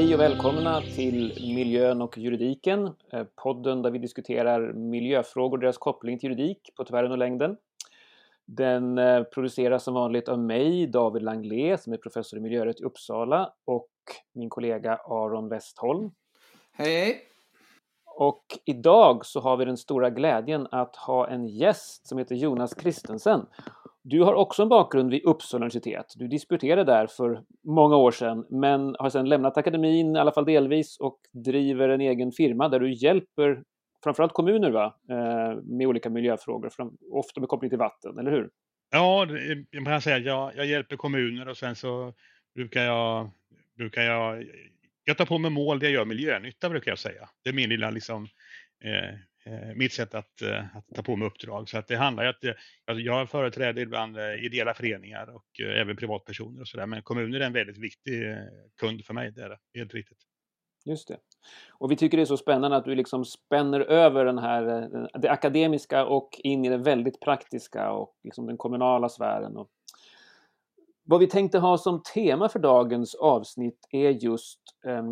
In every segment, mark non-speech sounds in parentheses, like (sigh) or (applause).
Hej och välkomna till Miljön och juridiken, eh, podden där vi diskuterar miljöfrågor och deras koppling till juridik på tvären och längden. Den eh, produceras som vanligt av mig, David Langlé, som är professor i miljörätt i Uppsala och min kollega Aron Westholm. Hej, hej! Och idag så har vi den stora glädjen att ha en gäst som heter Jonas Kristensen. Du har också en bakgrund vid Uppsala universitet. Du disputerade där för många år sedan, men har sedan lämnat akademin, i alla fall delvis, och driver en egen firma där du hjälper framförallt kommuner va? Eh, med olika miljöfrågor, ofta med koppling till vatten, eller hur? Ja, man kan säga att jag, jag hjälper kommuner och sen så brukar jag, brukar jag, jag tar på mig mål där jag gör miljönytta brukar jag säga. Det är min lilla liksom, Eh, Eh, mitt sätt att, eh, att, ta på mig uppdrag. Så att det handlar ju att jag, alltså jag företräder ibland eh, ideella föreningar och även privatpersoner och sådär. Men kommuner är en väldigt viktig kund för mig, det är det, helt riktigt. Just det. Och vi tycker det är så spännande att du liksom spänner över den här, det akademiska och in i det väldigt praktiska och liksom den kommunala sfären. Och vad vi tänkte ha som tema för dagens avsnitt är just eh,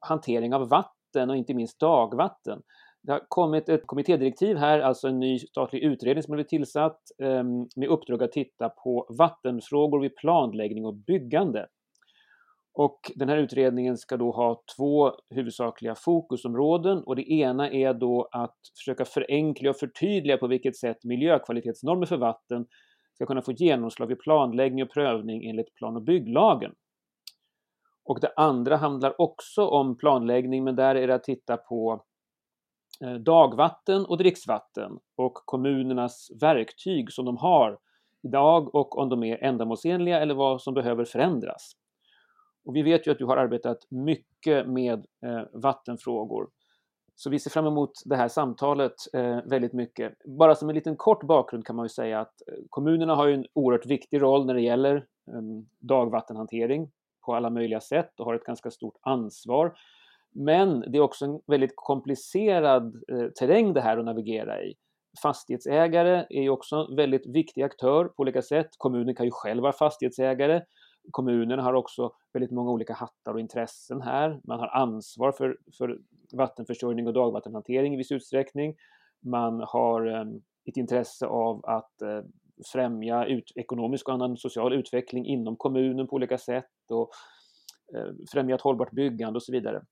hantering av vatten och inte minst dagvatten. Det har kommit ett kommittédirektiv här, alltså en ny statlig utredning som har blivit tillsatt ehm, med uppdrag att titta på vattenfrågor vid planläggning och byggande. Och den här utredningen ska då ha två huvudsakliga fokusområden och det ena är då att försöka förenkla och förtydliga på vilket sätt miljökvalitetsnormer för vatten ska kunna få genomslag vid planläggning och prövning enligt plan och bygglagen. Och det andra handlar också om planläggning men där är det att titta på Eh, dagvatten och dricksvatten och kommunernas verktyg som de har idag och om de är ändamålsenliga eller vad som behöver förändras. Och vi vet ju att du har arbetat mycket med eh, vattenfrågor. Så vi ser fram emot det här samtalet eh, väldigt mycket. Bara som en liten kort bakgrund kan man ju säga att eh, kommunerna har ju en oerhört viktig roll när det gäller eh, dagvattenhantering på alla möjliga sätt och har ett ganska stort ansvar. Men det är också en väldigt komplicerad eh, terräng det här att navigera i. Fastighetsägare är ju också en väldigt viktig aktör på olika sätt. Kommunen kan ju själv vara fastighetsägare. Kommunen har också väldigt många olika hattar och intressen här. Man har ansvar för, för vattenförsörjning och dagvattenhantering i viss utsträckning. Man har eh, ett intresse av att eh, främja ut, ekonomisk och annan social utveckling inom kommunen på olika sätt och eh, främja ett hållbart byggande och så vidare.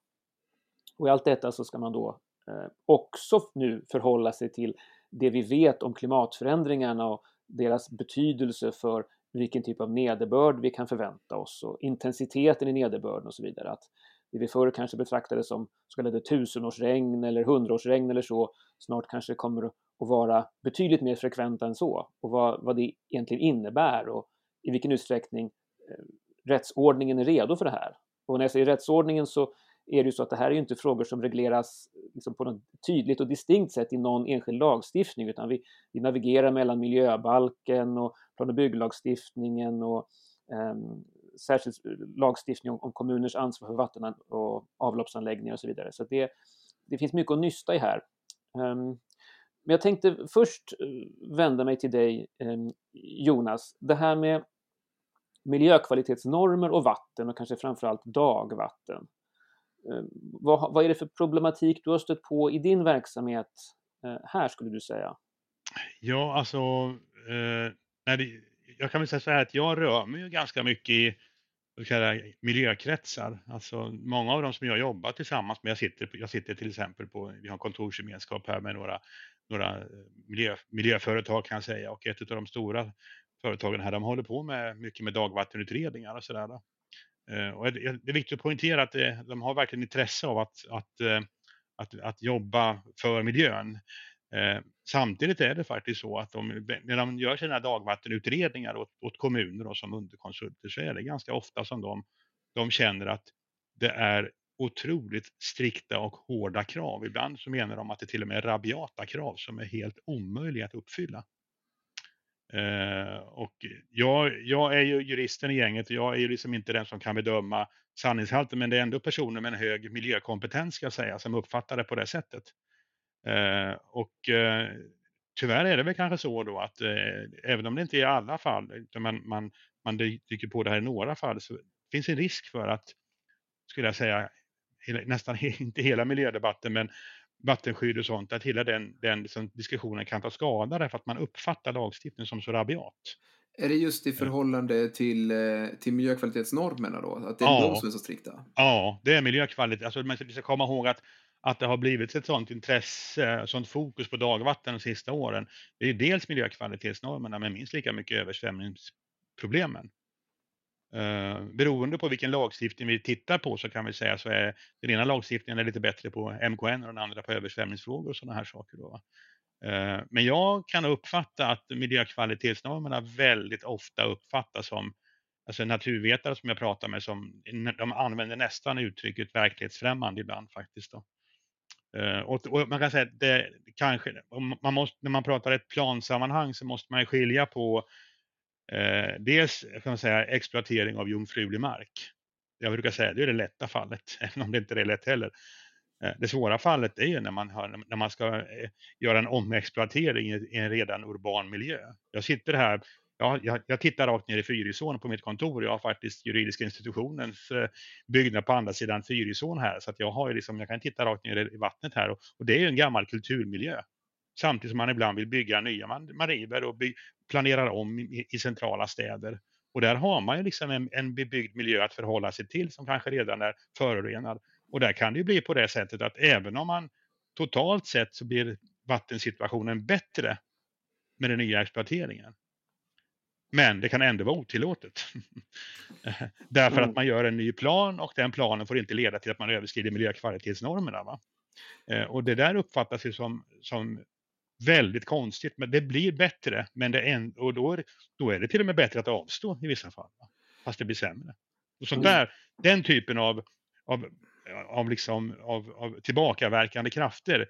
Och i allt detta så ska man då eh, också nu förhålla sig till det vi vet om klimatförändringarna och deras betydelse för vilken typ av nederbörd vi kan förvänta oss och intensiteten i nederbörden och så vidare. Att det vi förr kanske betraktade som så kallade tusenårsregn eller hundraårsregn eller så snart kanske kommer att vara betydligt mer frekventa än så och vad, vad det egentligen innebär och i vilken utsträckning eh, rättsordningen är redo för det här. Och när jag säger rättsordningen så är det ju så att det här är ju inte frågor som regleras liksom på något tydligt och distinkt sätt i någon enskild lagstiftning utan vi, vi navigerar mellan miljöbalken och plan och bygglagstiftningen och eh, särskild lagstiftning om, om kommuners ansvar för vatten och avloppsanläggningar och så vidare. Så det, det finns mycket att nysta i här. Um, men jag tänkte först eh, vända mig till dig um, Jonas. Det här med miljökvalitetsnormer och vatten och kanske framförallt dagvatten. Eh, vad, vad är det för problematik du har stött på i din verksamhet eh, här skulle du säga? Ja, alltså, eh, när det, jag kan väl säga så här att jag rör mig ju ganska mycket i säga, miljökretsar. Alltså många av dem som jag jobbar tillsammans med, jag sitter, jag sitter till exempel på, vi har kontorsgemenskap här med några, några eh, miljö, miljöföretag kan jag säga och ett av de stora företagen här, de håller på med mycket med dagvattenutredningar och sådär. Eh, och det är viktigt att poängtera att eh, de har verkligen intresse av att, att, eh, att, att jobba för miljön. Samtidigt är det faktiskt så att de, när de gör sina dagvattenutredningar åt, åt kommuner och som underkonsulter så är det ganska ofta som de, de känner att det är otroligt strikta och hårda krav. Ibland så menar de att det till och med är rabiata krav som är helt omöjliga att uppfylla. Eh, och jag, jag är ju juristen i gänget och jag är ju liksom inte den som kan bedöma sanningshalten men det är ändå personer med en hög miljökompetens ska jag säga som uppfattar det på det sättet. Eh, och eh, tyvärr är det väl kanske så då att eh, även om det inte är i alla fall utan man, man, man dyker på det här i några fall så finns en risk för att skulle jag säga, hela, nästan (laughs) inte hela miljödebatten, men vattenskydd och sånt, att hela den, den liksom, diskussionen kan ta skada därför att man uppfattar lagstiftningen som så rabiat. Är det just i förhållande till, eh, till miljökvalitetsnormerna då? Att det är ja. de som är så strikta? Ja, det är miljökvalitet. Alltså, man ska komma ihåg att, att det har blivit ett sådant intresse, sådant fokus på dagvatten de sista åren. Det är dels miljökvalitetsnormerna men minst lika mycket översvämningsproblemen. Eh, beroende på vilken lagstiftning vi tittar på så kan vi säga så är den ena lagstiftningen är lite bättre på MKN och den andra på översvämningsfrågor och sådana här saker. Då. eh, men jag kan uppfatta att miljökvalitetsnormerna väldigt ofta uppfattas som alltså naturvetare som jag pratar med som de använder nästan uttrycket verklighetsfrämmande ibland faktiskt. Då. Uh, och, och, man kan säga att det kanske, man måste, när man pratar ett plansammanhang så måste man skilja på Eh, dels kan man säga exploatering av jungfrulig mark. Jag brukar säga det är det lätta fallet, (laughs) även om det inte är lätt heller. Eh, det svåra fallet är ju när man, har, när man ska eh, göra en omexploatering i en redan urban miljö. Jag sitter här, ja, jag, jag tittar rakt ner i Fyrisån på mitt kontor. Jag har faktiskt juridiska institutionens eh, byggnad på andra sidan Fyrisån här. Så att jag, har liksom, jag kan titta rakt ner i vattnet här och, och det är ju en gammal kulturmiljö. Samtidigt som man ibland vill bygga nya. Man, man river och by, planerar om i, i, centrala städer. Och där har man ju liksom en, en bebyggd miljö att förhålla sig till som kanske redan är förorenad. Och där kan det ju bli på det sättet att även om man totalt sett så blir vattensituationen bättre med den nya exploateringen. Men det kan ändå vara otillåtet. (laughs) Därför mm. att man gör en ny plan och den planen får inte leda till att man överskrider miljökvalitetsnormerna. Va? Eh, och det där uppfattas ju som, som väldigt konstigt, men det blir bättre. Men det är, och då, då är det till och med bättre att avstå i vissa fall. Fast det blir sämre. Och sånt mm. där, den typen av, av, av, liksom, av, av tillbakaverkande krafter,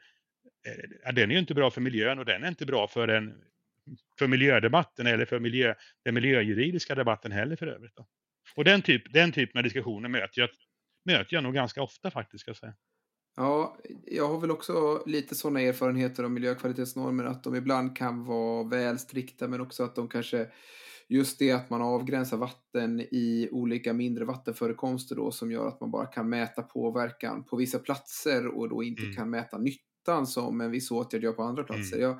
eh, den är ju inte bra för miljön och den är inte bra för, en, för miljödebatten eller för miljö, den miljöjuridiska debatten heller för övrigt. Då. Och den, typ, den typen av diskussioner möter jag, möter jag nog ganska ofta faktiskt. Ska jag säga. Ja, jag har väl också lite sådana erfarenheter av miljökvalitetsnormer att de ibland kan vara väl strikta men också att de kanske just det att man avgränsar vatten i olika mindre vattenförekomster då som gör att man bara kan mäta påverkan på vissa platser och då inte mm. kan mäta nyttan som en viss åtgärd gör på andra platser. Mm. Jag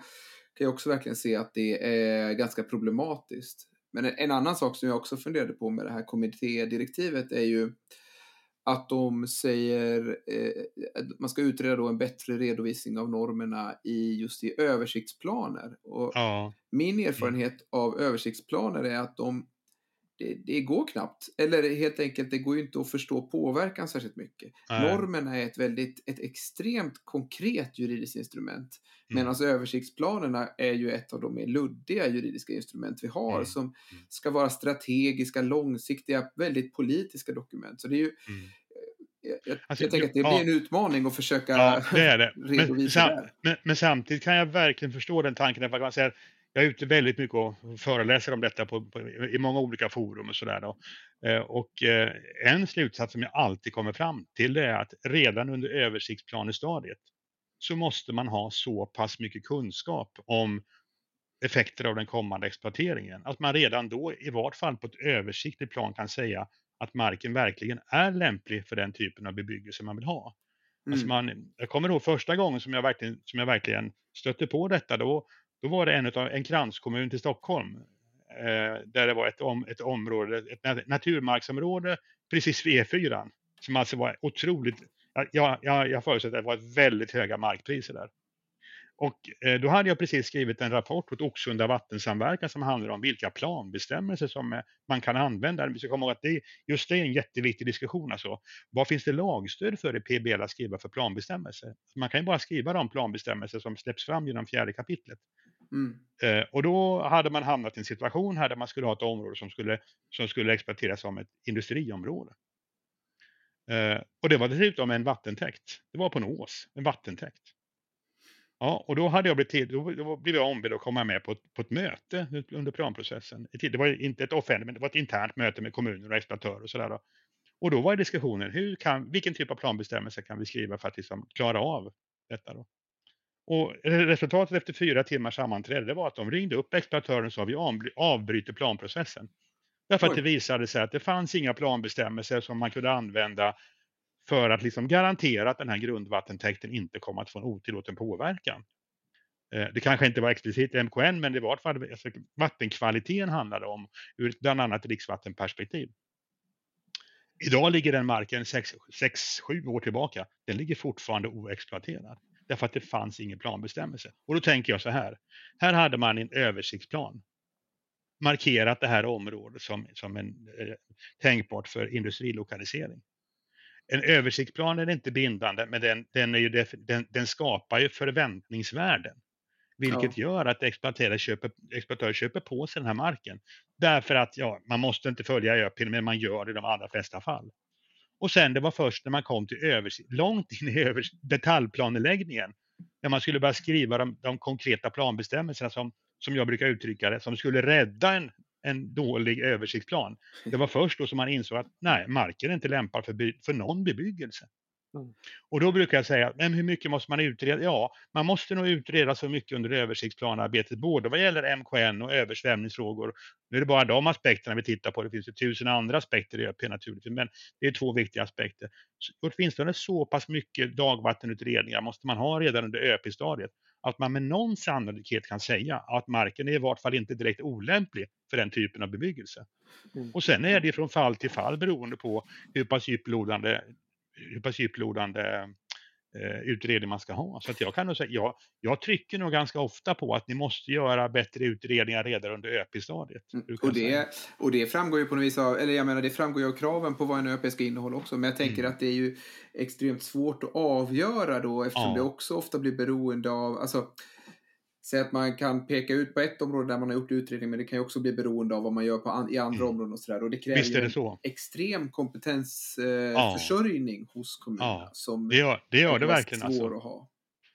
kan ju också verkligen se att det är ganska problematiskt. Men en annan sak som jag också funderade på med det här kommittédirektivet är ju att de säger eh, man ska utreda då en bättre redovisning av normerna i just i översiktsplaner. Och ja. Min mm. erfarenhet av översiktsplaner är att de det, det, går knappt. Eller helt enkelt, det går ju inte att förstå påverkan särskilt mycket. Nej. Normerna är ett väldigt, ett extremt konkret juridiskt instrument. Mm. Medan översiktsplanerna är ju ett av de mer luddiga juridiska instrument vi har. Mm. Som mm. ska vara strategiska, långsiktiga, väldigt politiska dokument. Så det är ju mm. Jag, jag, alltså, jag tänker att det blir en utmaning att försöka ja, det är det. (laughs) redovisa men, det. Men, men, samtidigt kan jag verkligen förstå den tanken. För man säger, jag är ute väldigt mycket och föreläser om detta på, på, i många olika forum och sådär. Eh, och eh, en slutsats som jag alltid kommer fram till det är att redan under översiktsplanestadiet så måste man ha så pass mycket kunskap om effekter av den kommande exploateringen. Att man redan då i vart fall på ett översiktligt plan kan säga att marken verkligen är lämplig för den typen av bebyggelse man vill ha. Alltså mm. Alltså man, jag kommer ihåg första gången som jag verkligen, som jag verkligen stötte på detta. Då, då var det en, utav, en kranskommun till Stockholm. Eh, där det var ett, om, ett område, ett naturmarksområde precis vid E4. Som alltså var otroligt, jag, jag, jag förutsätter att det var väldigt höga markpriser där. Och eh, då hade jag precis skrivit en rapport åt Oxunda vattensamverkan som handlar om vilka planbestämmelser som eh, man kan använda. Vi ska komma ihåg att det, just det är en jätteviktig diskussion. Alltså. Vad finns det lagstöd för i PBL att skriva för planbestämmelser? Man kan ju bara skriva de planbestämmelser som släpps fram genom fjärde kapitlet. Mm. Eh, och då hade man hamnat i en situation här där man skulle ha ett område som skulle, som skulle exploateras som ett industriområde. Eh, och det var dessutom en vattentäkt. Det var på en ås, en vattentäkt. Ja, och då hade jag blivit, då, då blev jag ombedd att komma med på ett, på ett möte under planprocessen. Det var inte ett offentligt, men det var ett internt möte med kommuner och exploatörer och sådär. Och då var diskussionen, hur kan, vilken typ av planbestämmelser kan vi skriva för att liksom klara av detta då? Och resultatet efter fyra timmars sammanträde var att de ringde upp exploatören och sa vi avbryter planprocessen. Därför att det visade sig att det fanns inga planbestämmelser som man kunde använda för att liksom garantera att den här grundvattentäkten inte kommer att få en otillåten påverkan. Eh, det kanske inte var explicit MKN, men det var alltså, vattenkvaliteten handlade om ur bland annat dricksvattenperspektiv. Idag ligger den marken 6-7 år tillbaka. Den ligger fortfarande oexploaterad därför att det fanns ingen planbestämmelse. Och då tänker jag så här. Här hade man en översiktsplan markerat det här området som, som en eh, tänkbart för industrilokalisering. En översiktsplan är inte bindande, men den, den, är ju den, den skapar ju förväntningsvärden. Vilket ja. gör att exploatörer köper, exploatörer köper på sig den här marken. Därför att ja, man måste inte följa ÖPIN, men man gör det i de allra flesta fall. Och sen det var först när man kom till övers långt in i övers detaljplaneläggningen, när man skulle börja skriva de, de konkreta planbestämmelserna som, som jag brukar uttrycka det, som skulle rädda en, en dålig översiktsplan. Det var först då som man insåg att nej, marken är inte lämpad för, för någon bebyggelse. Mm. Och då brukar jag säga, men hur mycket måste man utreda? Ja, man måste nog utreda så mycket under översiktsplanarbetet, både vad gäller MKN och översvämningsfrågor. Nu är det bara de aspekterna vi tittar på, det finns ju tusen andra aspekter i ÖP naturligtvis, men det är två viktiga aspekter. Så, åtminstone så pass mycket dagvattenutredningar måste man ha redan under ÖP-stadiet, att man med någon sannolikhet kan säga att marken är i vart fall inte direkt olämplig för den typen av bebyggelse. Mm. Och sen är det från fall till fall beroende på hur pass djuplodande hur pass djuplodande eh, utredning man ska ha. Så att jag kan nog säga, jag, jag trycker nog ganska ofta på att ni måste göra bättre utredningar redan under ÖP-stadiet. Mm. Och det, och det framgår ju på något vis av, eller jag menar det framgår ju av kraven på vad en ÖP ska innehålla också. Men jag tänker mm. att det är ju extremt svårt att avgöra då eftersom ja. det också ofta blir beroende av, alltså Säg att man kan peka ut på ett område där man har gjort utredning, men det kan ju också bli beroende av vad man gör på an i andra mm. områden och sådär. Och det kräver det så. extrem kompetensförsörjning eh, ja. hos kommunerna. Ja. Som det gör det, gör det verkligen. Alltså. att ha.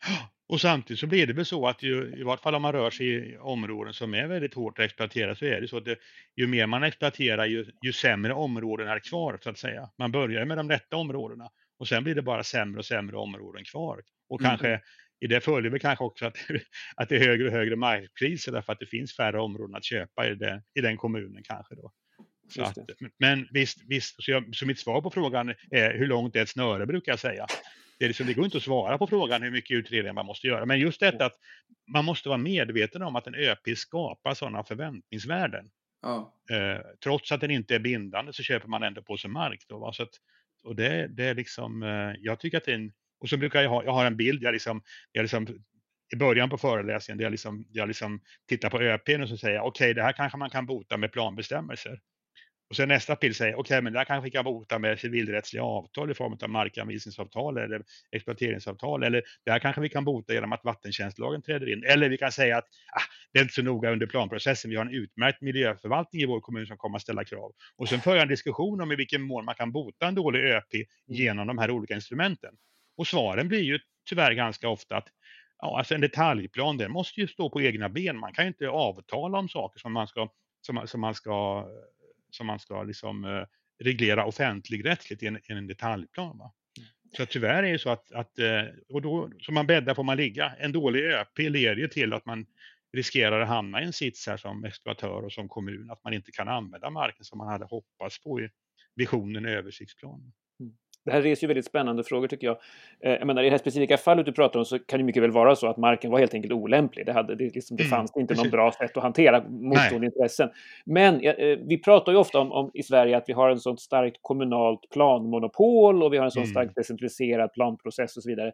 (gasps) Och samtidigt så blir det väl så att ju, i vart fall om man rör sig i områden som är väldigt hårt exploaterade så är det så att det, ju mer man exploaterar ju, ju sämre områden är kvar så att säga. Man börjar med de rätta områdena och sen blir det bara sämre och sämre områden kvar. Och mm. kanske i det följer väl kanske också att, att det är högre och högre markpriser därför att det finns färre områden att köpa i, det, i den kommunen kanske då. Så att, men visst, visst så, jag, så, mitt svar på frågan är hur långt är ett snöre brukar jag säga. Det, är liksom, det går inte att svara på frågan hur mycket utredningar man måste göra. Men just detta att man måste vara medveten om att en ÖP skapar sådana förväntningsvärden. Ja. Eh, trots att den inte är bindande så köper man ändå på sig mark. Då, va? Så att, och det, det är liksom, eh, jag tycker att det är en och så brukar jag ha, jag har en bild, jag liksom, jag liksom i början på föreläsningen där jag, liksom, jag liksom tittar på ÖPn och så säger okej, okay, det här kanske man kan bota med planbestämmelser. Och sen nästa bild säger okej, okay, men det här kanske vi kan bota med civilrättsliga avtal i form av markanvisningsavtal eller exploateringsavtal. Eller det här kanske vi kan bota genom att vattentjänstlagen träder in. Eller vi kan säga att ah, det är inte så noga under planprocessen. Vi har en utmärkt miljöförvaltning i vår kommun som kommer att ställa krav. Och sen för jag en diskussion om i vilken mån man kan bota en dålig ÖP genom de här olika instrumenten. Och svaren blir ju tyvärr ganska ofta att ja, alltså en detaljplan den måste ju stå på egna ben. Man kan ju inte avtala om saker som man ska, som, som man ska, som man ska liksom, eh, reglera offentligrättsligt i en, i en detaljplan. Va? Mm. Så tyvärr är det så att, att eh, och då, som man bäddar får man ligga. En dålig ÖP leder ju till att man riskerar att hamna i en sits här som exploatör och som kommun, att man inte kan använda marken som man hade hoppats på i visionen i översiktsplanen. Det här reser ju väldigt spännande frågor tycker jag. Eh, jag menar, I det här specifika fallet du pratar om så kan det mycket väl vara så att marken var helt enkelt olämplig. Det, hade, det, liksom, det mm, fanns inte någon bra sätt att hantera motstående intressen. Men eh, vi pratar ju ofta om, om, i Sverige att vi har en sånt starkt kommunalt planmonopol och vi har en sån mm. starkt decentraliserad planprocess och så vidare.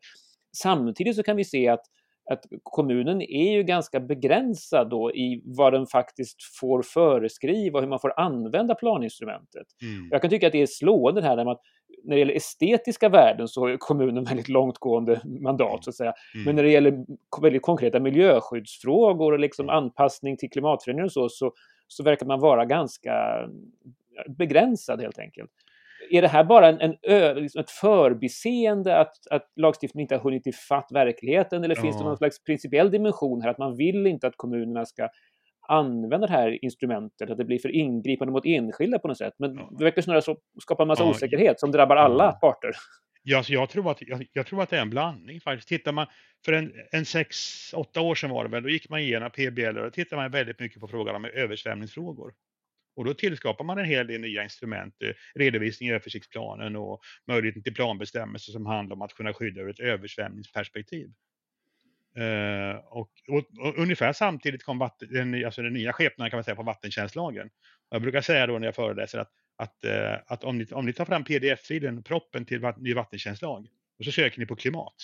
Samtidigt så kan vi se att att kommunen är ju ganska begränsad då i vad den faktiskt får föreskriva och hur man får använda planinstrumentet. Mm. Jag kan tycka att det är slående här man när det gäller estetiska värden så har kommunen (laughs) väldigt långtgående mandat så att säga. Mm. Men när det gäller väldigt konkreta miljöskyddsfrågor och liksom anpassning till klimatförändringar och så, så, så verkar man vara ganska begränsad helt enkelt. Är det här bara en, en liksom ett förbiseende att, att lagstiftningen inte har hunnit ifatt verkligheten eller ja. finns det någon slags principiell dimension här att man vill inte att kommunerna ska använda det här instrumentet, att det blir för ingripande mot enskilda på något sätt. Men ja. det verkar snarare så skapa en massa ja. osäkerhet som drabbar alla parter. Ja, så jag, tror att, jag, jag, tror att det är en blandning faktiskt. Tittar man, för en, en sex, åtta år sedan var det väl, då gick man igenom PBL och då tittade man väldigt mycket på frågan om översvämningsfrågor. Och då tillskapar man en hel del nya instrument, eh, redovisning i översiktsplanen och möjligheten till planbestämmelser som handlar om att kunna skydda ur ett översvämningsperspektiv. Uh, och, och, och, ungefär samtidigt kom vatten, den, alltså den nya skepnaden kan man säga på vattentjänstlagen. Jag brukar säga då när jag föreläser att, att, uh, att om, ni, om ni tar fram pdf-filen, proppen till vatt, ny vattentjänstlag och så söker ni på klimat,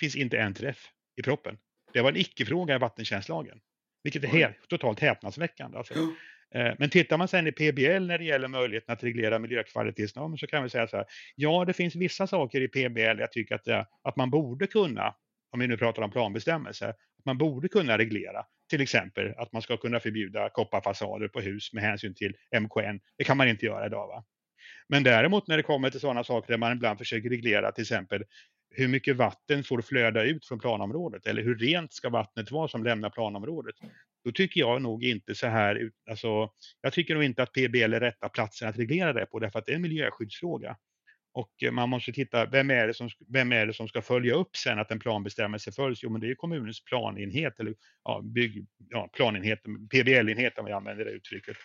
finns inte en träff i proppen. Det var en icke-fråga i vattentjänstlagen, vilket är helt, totalt häpnadsväckande. Alltså. Uh, men tittar man sen i PBL när det gäller möjligheten att reglera miljökvalitetsnormer så kan vi säga så här. Ja, det finns vissa saker i PBL jag tycker att, att man borde kunna om vi nu pratar om planbestämmelser, att man borde kunna reglera. Till exempel att man ska kunna förbjuda kopparfasader på hus med hänsyn till MKN. Det kan man inte göra idag. Va? Men däremot när det kommer till sådana saker där man ibland försöker reglera till exempel hur mycket vatten får flöda ut från planområdet eller hur rent ska vattnet vara som lämnar planområdet. Då tycker jag nog inte så här, alltså, jag tycker nog inte att PBL är rätta platsen att reglera det på därför att det är en miljöskyddsfråga. Och eh, man måste titta, vem är, det som, vem är det som ska följa upp sen att en planbestämmelse följs? Jo, men det är kommunens planenhet, eller ja, bygg, ja, planenhet, PBL-enhet om vi använder det uttrycket.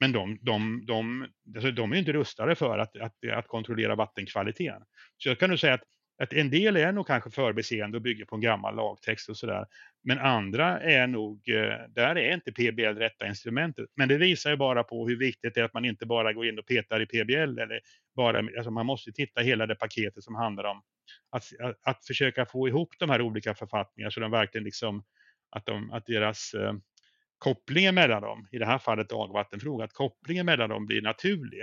Men de, de, de, alltså de är inte rustade för att, att, att kontrollera vattenkvaliteten. Så jag kan nog säga att att en del är nog kanske förbiseende och bygger på en gammal lagtext och sådär. Men andra är nog, eh, där är inte PBL rätta instrumentet. Men det visar ju bara på hur viktigt det är att man inte bara går in och petar i PBL. Eller bara, alltså man måste titta hela det paketet som handlar om att, att, att försöka få ihop de här olika författningarna så de verkligen liksom, att, de, att deras eh, kopplingen mellan dem, i det här fallet dagvattenfråga, att kopplingen mellan dem blir naturlig.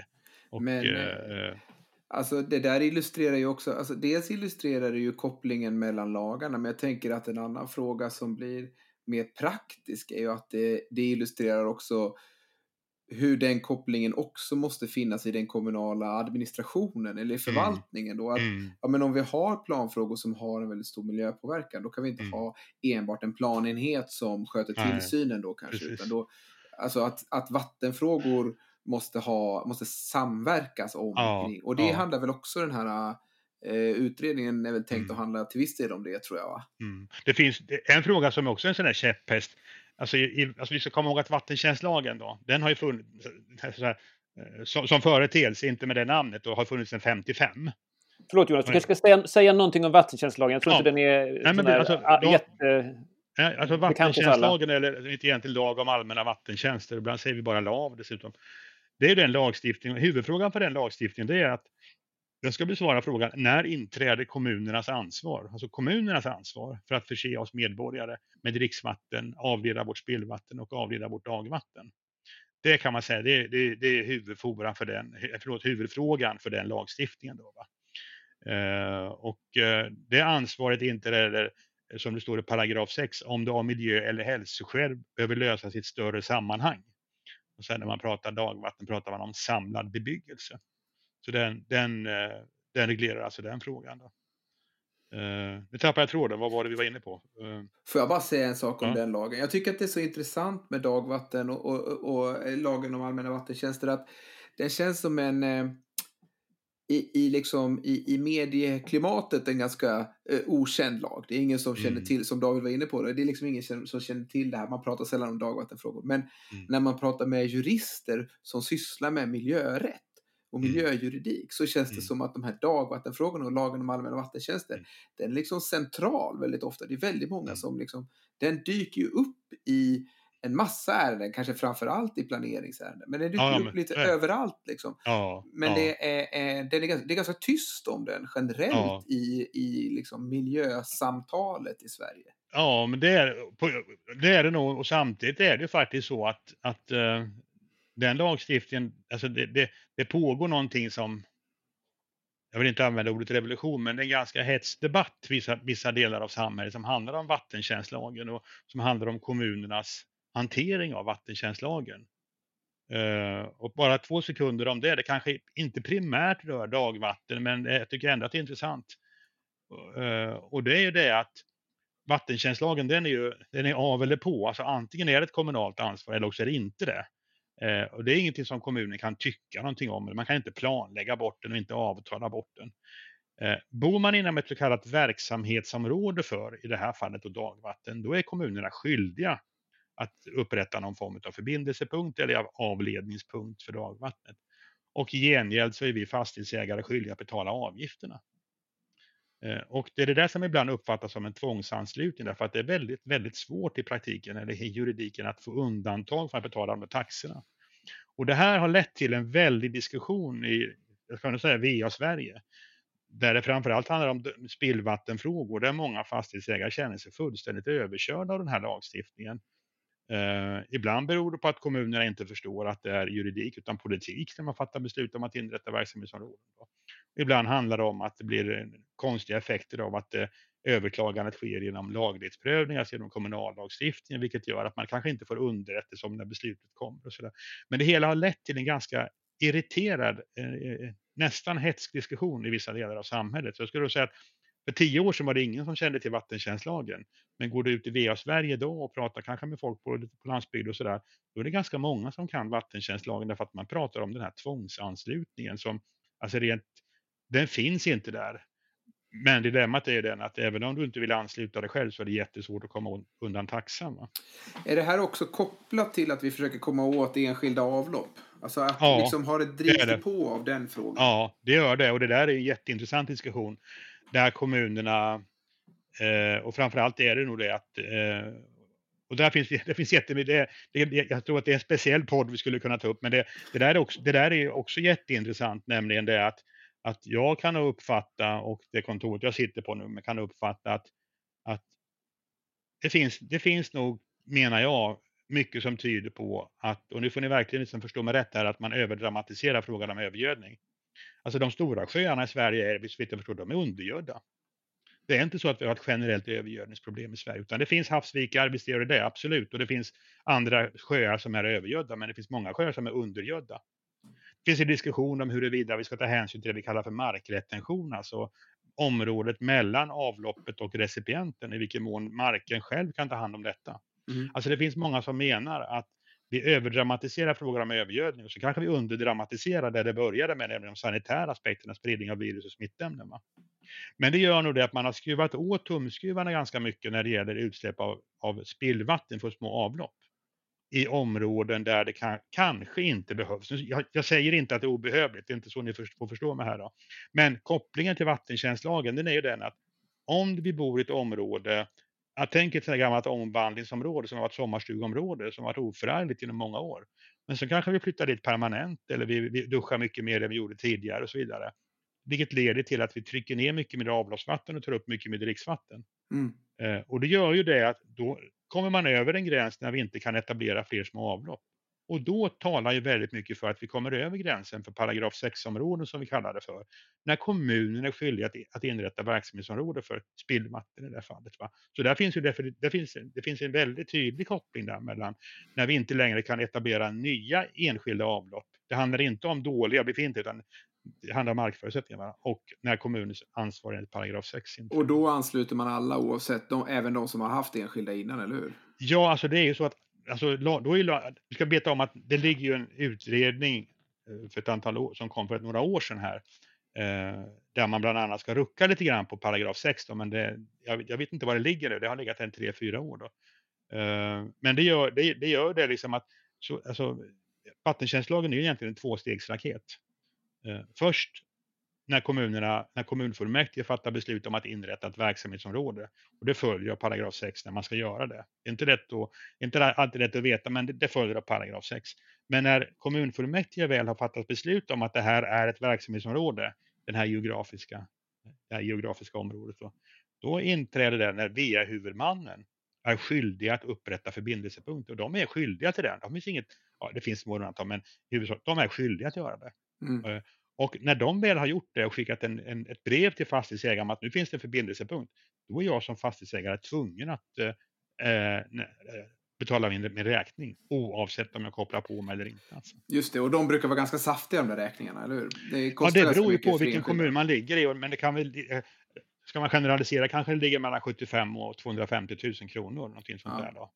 Och, Men, eh, eh Alltså det där illustrerar ju också, alltså dels illustrerar det ju kopplingen mellan lagarna, men jag tänker att en annan fråga som blir mer praktisk är ju att det, det illustrerar också hur den kopplingen också måste finnas i den kommunala administrationen eller i mm. förvaltningen. Då. Att, mm. ja, men om vi har planfrågor som har en väldigt stor miljöpåverkan, då kan vi inte mm. ha enbart en planenhet som sköter tillsynen då kanske. Utan då, alltså att, att vattenfrågor måste, ha, måste samverkas om. Ja, och det ja. handlar väl också den här eh, utredningen är väl tänkt mm. att handla till viss del om det tror jag. Va? Mm. Det finns en fråga som också är en sån där käpphäst. Alltså, i, alltså vi ska komma ihåg att vattentjänstlagen då, den har ju funnits här, eh, som, som företeelse, inte med det namnet, och har funnits sedan 55. Förlåt Jonas, du kanske ska säga, säga någonting om vattentjänstlagen. Jag tror ja. inte den är Nej, men det, alltså, då, jätte... alltså vattentjänstlagen, eller inte egentligen lag om allmänna vattentjänster, ibland säger vi bara LAV dessutom. Det är den lagstiftningen, huvudfrågan för den lagstiftningen det är att den ska besvara frågan när inträder kommunernas ansvar, alltså kommunernas ansvar för att förse oss medborgare med dricksvatten, avleda vårt spillvatten och avleda vårt dagvatten. Det kan man säga, det, det, det är huvudfrågan för den, eh, förlåt, huvudfrågan för den lagstiftningen. Då, va? Eh, och eh, det ansvaret inträder, eh, som det står i paragraf 6, om det av miljö eller hälsoskäl behöver lösas i ett större sammanhang. Och sen när man pratar dagvatten pratar man om samlad bebyggelse. Så den, den, eh, den reglerar alltså den frågan. Då. Uh, nu tappade jag tråden, vad var det vi var inne på? Uh, Får jag bara säga en sak om ja. den lagen? Jag tycker att det är så intressant med dagvatten och, och, och, och lagen om allmänna vattentjänster att den känns som en i, i, liksom, i, i medieklimatet en ganska eh, okänd lag. Det är ingen som känner mm. till, som David var inne på, det, det är liksom ingen som, som känner till det här. Man pratar sällan om dagvattenfrågor. Men mm. när man pratar med jurister som sysslar med miljörätt och mm. miljöjuridik så känns det mm. som att de här dagvattenfrågorna och lagen om allmänna vattentjänster, mm. den är liksom central väldigt ofta. Det är väldigt många som liksom, den dyker ju upp i en massa ärenden, kanske framför allt i planeringsärenden. Men den dyker ja, upp lite nej. överallt. Liksom. Ja, men ja. Det, är, är, det, är, det är ganska tyst om den generellt i, i liksom miljösamtalet i Sverige. Ja, men det är, det är det nog. Och samtidigt är det faktiskt så att, att uh, den lagstiftningen, alltså det, det, det pågår någonting som jag vill inte använda ordet revolution, men det är en ganska hets debatt vissa, vissa delar av samhället som handlar om vattentjänstlagen och som handlar om kommunernas hantering av vattentjänstlagen. Uh, eh, och bara två sekunder om det. Det kanske inte primärt rör dagvatten, men jag tycker ändå att det är intressant. Uh, och det är ju det att vattentjänstlagen den är ju den är av eller på. Alltså antingen är det ett kommunalt ansvar eller också är det inte det. Uh, och det är ingenting som kommunen kan tycka någonting om. Man kan inte planlägga bort den och inte avtala bort den. Bor man inom ett så kallat verksamhetsområde för, i det här fallet då dagvatten, då är kommunerna skyldiga att upprätta någon form av förbindelsepunkt eller avledningspunkt för dagvattnet. Och i gengäld så är vi fastighetsägare skyldiga att betala avgifterna. Eh, och det är det där som ibland uppfattas som en tvångsanslutning därför att det är väldigt, väldigt svårt i praktiken eller i juridiken att få undantag för att betala de här taxorna. Och det här har lett till en väldig diskussion i, jag kan säga VA Sverige, där det framförallt handlar om spillvattenfrågor där många fastighetsägare känner sig fullständigt överkörda av den här lagstiftningen. Eh, ibland beror det på att kommunerna inte förstår att det är juridik utan politik när man fattar beslut om att inrätta verksamhetsområden. Ibland handlar det om att det blir eh, konstiga effekter av att eh, överklagandet sker genom laglighetsprövning, alltså genom kommunallagstiftningen, vilket gör att man kanske inte får underrättelse om när beslutet kommer. Och så där. Men det hela har lett till en ganska irriterad, eh, eh nästan hetsk diskussion i vissa delar av samhället. Så jag skulle säga att för tio år sedan var det ingen som kände till vattentjänstlagen. Men går du ut i VA Sverige då och pratar kanske med folk på, på landsbygd och sådär, då är det ganska många som kan vattentjänstlagen därför att man pratar om den här tvångsanslutningen som, alltså rent, den finns inte där. Men dilemmat är den att även om du inte vill ansluta dig själv så är det jättesvårt att komma undan taxan. Va? Är det här också kopplat till att vi försöker komma åt enskilda avlopp? Alltså att ja, liksom har det drivit på av den frågan? Ja, det gör det och det där är en jätteintressant diskussion där kommunerna, eh, och framförallt är det nog det att eh, och där finns, (laughs) det finns jättemycket, det, det, jag tror att det är en speciell podd vi skulle kunna ta upp, men det, det, där, är också, det där är också jätteintressant, nämligen det att, att jag kan uppfatta, och det kontoret jag sitter på nu, kan uppfatta att, att det, finns, det finns nog, menar jag, mycket som tyder på att, och nu får ni verkligen liksom förstå mig rätt här, att man överdramatiserar frågan om övergödning. Alltså de stora sjöarna i Sverige är, vitt jag förstår, de är undergödda. Det är inte så att vi har ett generellt övergödningsproblem i Sverige, utan det finns havsvikar, visst gör det det, absolut. Och det finns andra sjöar som är övergödda, men det finns många sjöar som är undergödda. Det finns en diskussion om huruvida vi ska ta hänsyn till det vi kallar för markretention, alltså området mellan avloppet och recipienten, i vilken mån marken själv kan ta hand om detta. Mm. Alltså det finns många som menar att vi överdramatiserar frågan om övergödning och så kanske vi underdramatiserar där det började med, nämligen de sanitära aspekterna, spridning av virus och smittämnen. Va? Men det gör nog det att man har skruvat åt tumskruvarna ganska mycket när det gäller utsläpp av, av spillvatten från små avlopp i områden där det kan, kanske inte behövs. Jag, jag, säger inte att det är obehövligt, det är inte så ni får förstå mig här. Då. Men kopplingen till vattentjänstlagen den är ju den att om vi bor i ett område jag tänker ett gammalt omvandlingsområde som har varit sommarstugområde som har varit oförargligt inom många år. Men så kanske vi flyttar dit permanent eller vi, vi duschar mycket mer än vi gjorde tidigare och så vidare. Vilket leder till att vi trycker ner mycket mer avloppsvatten och tar upp mycket mer dricksvatten. Mm. Eh, och det gör ju det att då kommer man över en gräns när vi inte kan etablera fler små avlopp. Och då talar ju väldigt mycket för att vi kommer över gränsen för paragraf 6-områden som vi kallar det för. När kommunen är skyldig att, att inrätta verksamhetsområde för spillvatten i det här fallet. Va? Så där finns ju det, finns, det finns en väldigt tydlig koppling där mellan när vi inte längre kan etablera nya enskilda avlopp. Det handlar inte om dåliga befintliga utan det handlar om markförutsättningar och när kommunens ansvar enligt paragraf 6. Och då ansluter man alla oavsett, de, även de som har haft enskilda innan, eller hur? Ja, alltså det är ju så att alltså, då är, vi ska veta om att det ligger ju en utredning eh, för ett antal år, som kom för några år sedan här. Eh, där man bland annat ska rucka lite grann på paragraf 6 då, men det, jag, jag, vet inte var det ligger nu, det har legat en tre, fyra år då. Eh, men det gör det, det, gör det liksom att så, alltså, vattentjänstlagen är ju egentligen en tvåstegsraket. Eh, först när kommunerna, när kommunfullmäktige fattar beslut om att inrätta ett verksamhetsområde. Och det följer av paragraf 6 när man ska göra det. Det är inte, rätt att, inte alltid rätt att veta, men det, det följer av paragraf 6. Men när kommunfullmäktige väl har fattat beslut om att det här är ett verksamhetsområde, den här geografiska, det här geografiska området, då, då inträder det när VA-huvudmannen är skyldiga att upprätta förbindelsepunkter. Och de är skyldiga till det. De finns inget, ja, det finns små undantag, men huvudsak, de är skyldiga att göra det. Mm. Eh, och när de väl har gjort det och skickat en, en, ett brev till fastighetsägaren om att nu finns det en förbindelsepunkt, då är jag som fastighetsägare tvungen att eh, eh, betala min, min räkning oavsett om jag kopplar på mig eller inte. Alltså. Just det, och de brukar vara ganska saftiga de där räkningarna, eller hur? Det ja, det beror ju på vilken kommun man ligger i, men det kan väl, eh, ska man generalisera kanske det ligger mellan 75 och 250 000 kronor, någonting sånt ja. där då.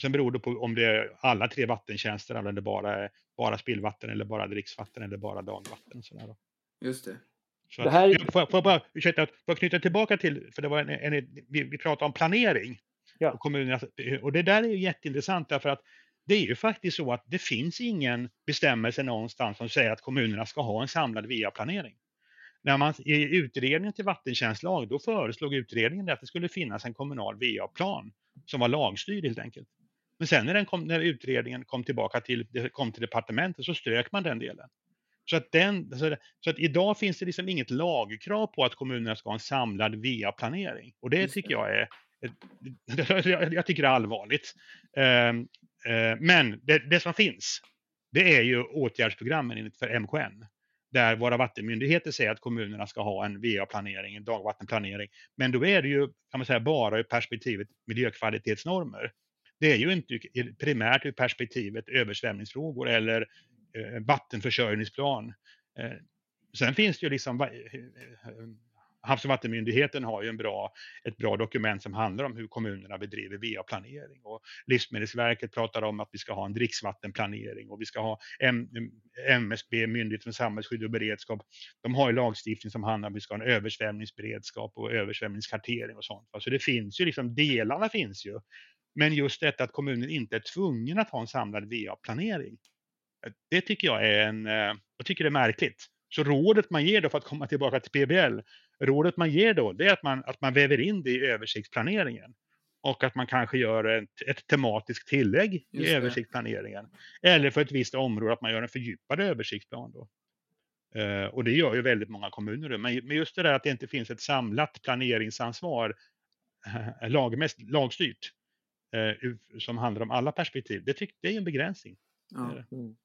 Sen beror det på om det är alla tre vattentjänster eller det bara är bara spillvatten eller bara dricksvatten eller bara dagvatten. Sådär då. Just det. Så det här... får, får jag bara ursäkta, får jag knyta tillbaka till, för det var en, en, vi, vi pratade om planering. Ja. Och, kommunerna, och det där är ju jätteintressant därför att det är ju faktiskt så att det finns ingen bestämmelse någonstans som säger att kommunerna ska ha en samlad VA-planering. När man i utredningen till vattentjänstlag, då föreslog utredningen att det skulle finnas en kommunal VA-plan som var lagstyrd helt enkelt. Men sen när, den kom, när utredningen kom tillbaka till, kom till departementet så strök man den delen. Så att, den, så att idag finns det liksom inget lagkrav på att kommunerna ska ha en samlad VA-planering. Och det tycker jag är (laughs) jag tycker det är allvarligt. Ehm, eh, men det, det som finns, det är ju åtgärdsprogrammen för MKN där våra vattenmyndigheter säger att kommunerna ska ha en VA-planering, en dagvattenplanering. Men då är det ju kan man säga, bara ur perspektivet miljökvalitetsnormer. Det är ju inte primärt ur perspektivet översvämningsfrågor eller eh, vattenförsörjningsplan. Eh, sen finns det ju liksom eh, Havs och vattenmyndigheten har ju en bra, ett bra dokument som handlar om hur kommunerna bedriver VA-planering. Och Livsmedelsverket pratar om att vi ska ha en dricksvattenplanering och vi ska ha M MSB, Myndigheten för samhällsskydd och beredskap. De har ju lagstiftning som handlar om att vi ska ha en översvämningsberedskap och översvämningskartering och sånt. Så det finns ju liksom, delarna finns ju. Men just detta att kommunen inte är tvungen att ha en samlad VA-planering. Det tycker jag är en, eh, jag tycker det är märkligt. Så rådet man ger då för att komma tillbaka till PBL, rådet man ger då, det är att man, att man väver in det i översiktsplaneringen. Och att man kanske gör ett, ett tematiskt tillägg i översiktsplaneringen. Eller för ett visst område att man gör en fördjupad översiktsplan. Då. Uh, och det gör ju väldigt många kommuner. Men, just det där att det inte finns ett samlat planeringsansvar uh, lagmäst, lagstyrt uh, som handlar om alla perspektiv, det, tyck, det är en begränsning. Ja. Mm.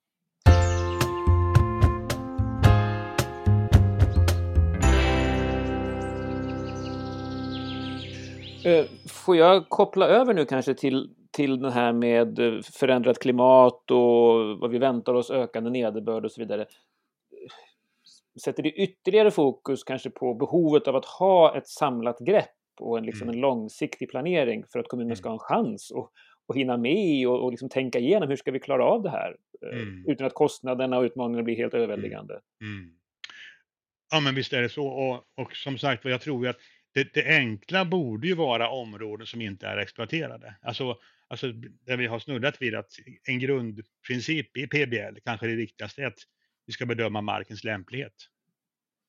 Eh, får jag koppla över nu kanske till, till det här med eh, förändrat klimat och vad vi väntar oss, ökande nederbörd och så vidare. Sätter det ytterligare fokus kanske på behovet av att ha ett samlat grepp och en, liksom, mm. en långsiktig planering för att kommunerna ska ha en chans och, och hinna med och, och liksom tänka igenom hur ska vi klara av det här eh, mm. utan att kostnaderna och utmaningarna blir helt överväldigande. Mm. mm. Ja men visst är det så och, och som sagt jag tror ju att det, det, enkla borde ju vara områden som inte är exploaterade. Alltså, alltså där vi har snuddat vid att en grundprincip i PBL, kanske det viktigaste, är att vi ska bedöma markens lämplighet.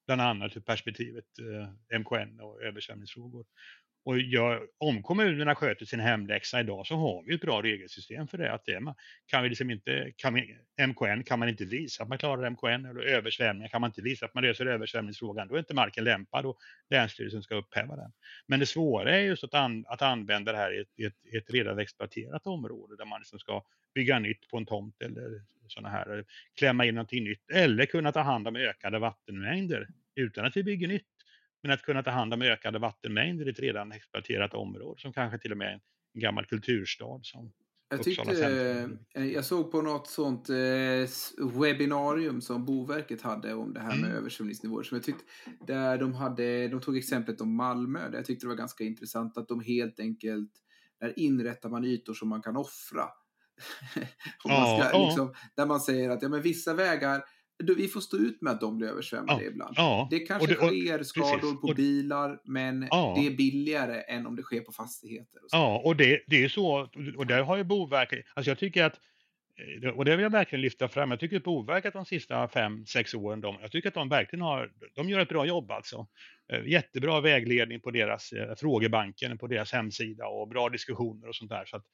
Bland annat ur perspektivet eh, MKN och översvämningsfrågor. Och jag, om kommunerna sköter sin hemläxa idag så har vi ett bra regelsystem för det. Att det kan vi liksom inte, kan vi, MKN kan man inte visa att man klarar MKN eller översvämningar kan man inte visa att man löser översvämningsfrågan. Då är inte marken lämpad och Länsstyrelsen ska upphäva den. Men det svåra är just att, an, att använda det här i ett, i, ett, i ett, redan exploaterat område där man liksom ska bygga nytt på en tomt eller sådana här, klämma in någonting nytt eller kunna ta hand om ökade vattenmängder utan att vi bygger nytt. Men att kunna ta hand om ökade vattenmängder i ett redan exploaterat område som kanske till och med är en gammal kulturstad som jag, tyckte, eh, jag såg på något sånt eh, webbinarium som Boverket hade om det här med mm. översvämningsnivåer. Som jag tyckte, där de, hade, de tog exemplet om Malmö. Där jag tyckte det var ganska intressant att de helt enkelt, där inrättar man ytor som man kan offra. (laughs) man ska, ja, liksom, Där man säger att ja, men vissa vägar vi får stå ut med att de blir översvämmade ja, ibland. Ja, det kanske det, och, sker skador precis, på bilar, men ja, det är billigare än om det sker på fastigheter. Och ja, och det, det är så. Och där har ju Boverket, alltså jag tycker att eh, och det vill jag verkligen lyfta fram. Jag tycker att Boverket de sista fem, sex åren, de, jag tycker att de verkligen har, de gör ett bra jobb alltså. Eh, jättebra vägledning på deras eh, frågebanken, på deras hemsida och bra diskussioner och sånt där. Så att,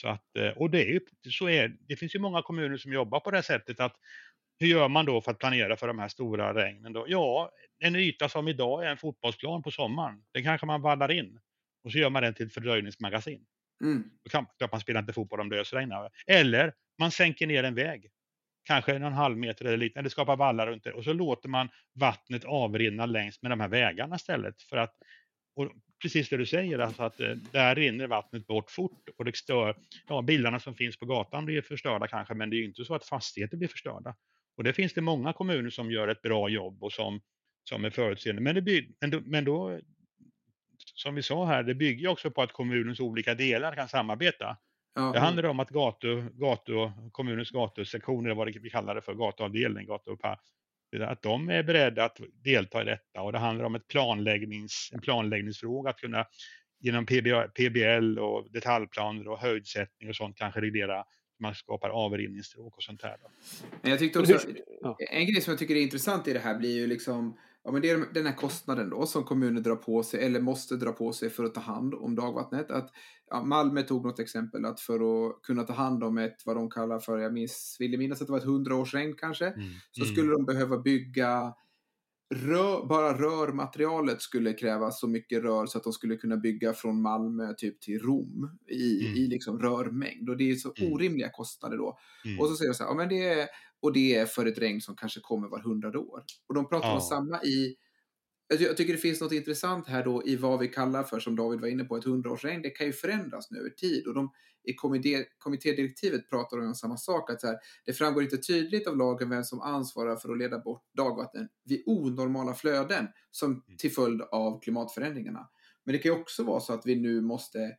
så att, och det, är ju, så är, det finns ju många kommuner som jobbar på det sättet att hur gör man då för att planera för de här stora regnen? Då? Ja, en yta som idag är en fotbollsplan på sommaren, den kanske man vallar in och så gör man den till ett fördröjningsmagasin. Mm. Då kan man spela inte fotboll om det ösregnar. Eller man sänker ner en väg, kanske en halv meter eller lite, eller skapar vallar runt det och så låter man vattnet avrinna längs med de här vägarna istället för att och precis det du säger, alltså att eh, där rinner vattnet bort fort och det stör, ja bilarna som finns på gatan blir förstörda kanske men det är ju inte så att fastigheter blir förstörda. Och det finns det många kommuner som gör ett bra jobb och som, som är förutseende. Men, det bygg, men, då, men då, som vi sa här, det bygger också på att kommunens olika delar kan samarbeta. Ja. Det handlar om att gatu, gatu, kommunens gatusektioner, vad vi kallar det för, gatuavdelning, gatu, att de är beredda att delta i detta och det handlar om ett planläggnings, en planläggningsfråga att kunna genom PBL och detaljplaner och höjdsättning och sånt kanske reglera man skapar avrinningsstråk och sånt här. Då. Jag tyckte också, en grej som jag tycker är intressant i det här blir ju liksom Ja, men det är den här kostnaden då som kommunen drar på sig eller måste dra på sig för att ta hand om dagvattnet. Att, ja, Malmö tog något exempel att för att kunna ta hand om ett, vad de kallar för, jag minns, vill minnas att det var ett hundraårsregn kanske, mm. så mm. skulle de behöva bygga Rör, bara rörmaterialet skulle kräva så mycket rör så att de skulle kunna bygga från Malmö typ till Rom i, mm. i liksom rörmängd. Och det är så mm. orimliga kostnader då. Mm. Och så säger de så här, ja, men det är, och det är för ett regn som kanske kommer var hundrade år. Och de pratar ja. om samma i jag tycker det finns något intressant här då i vad vi kallar för, som David var inne på, ett hundraårsregn. Det kan ju förändras nu över tid. Och de, i kommitté, kommittédirektivet pratar de om samma sak. Att så här, det framgår inte tydligt av lagen vem som ansvarar för att leda bort dagvatten vid onormala flöden som mm. till följd av klimatförändringarna. Men det kan ju också vara så att vi nu måste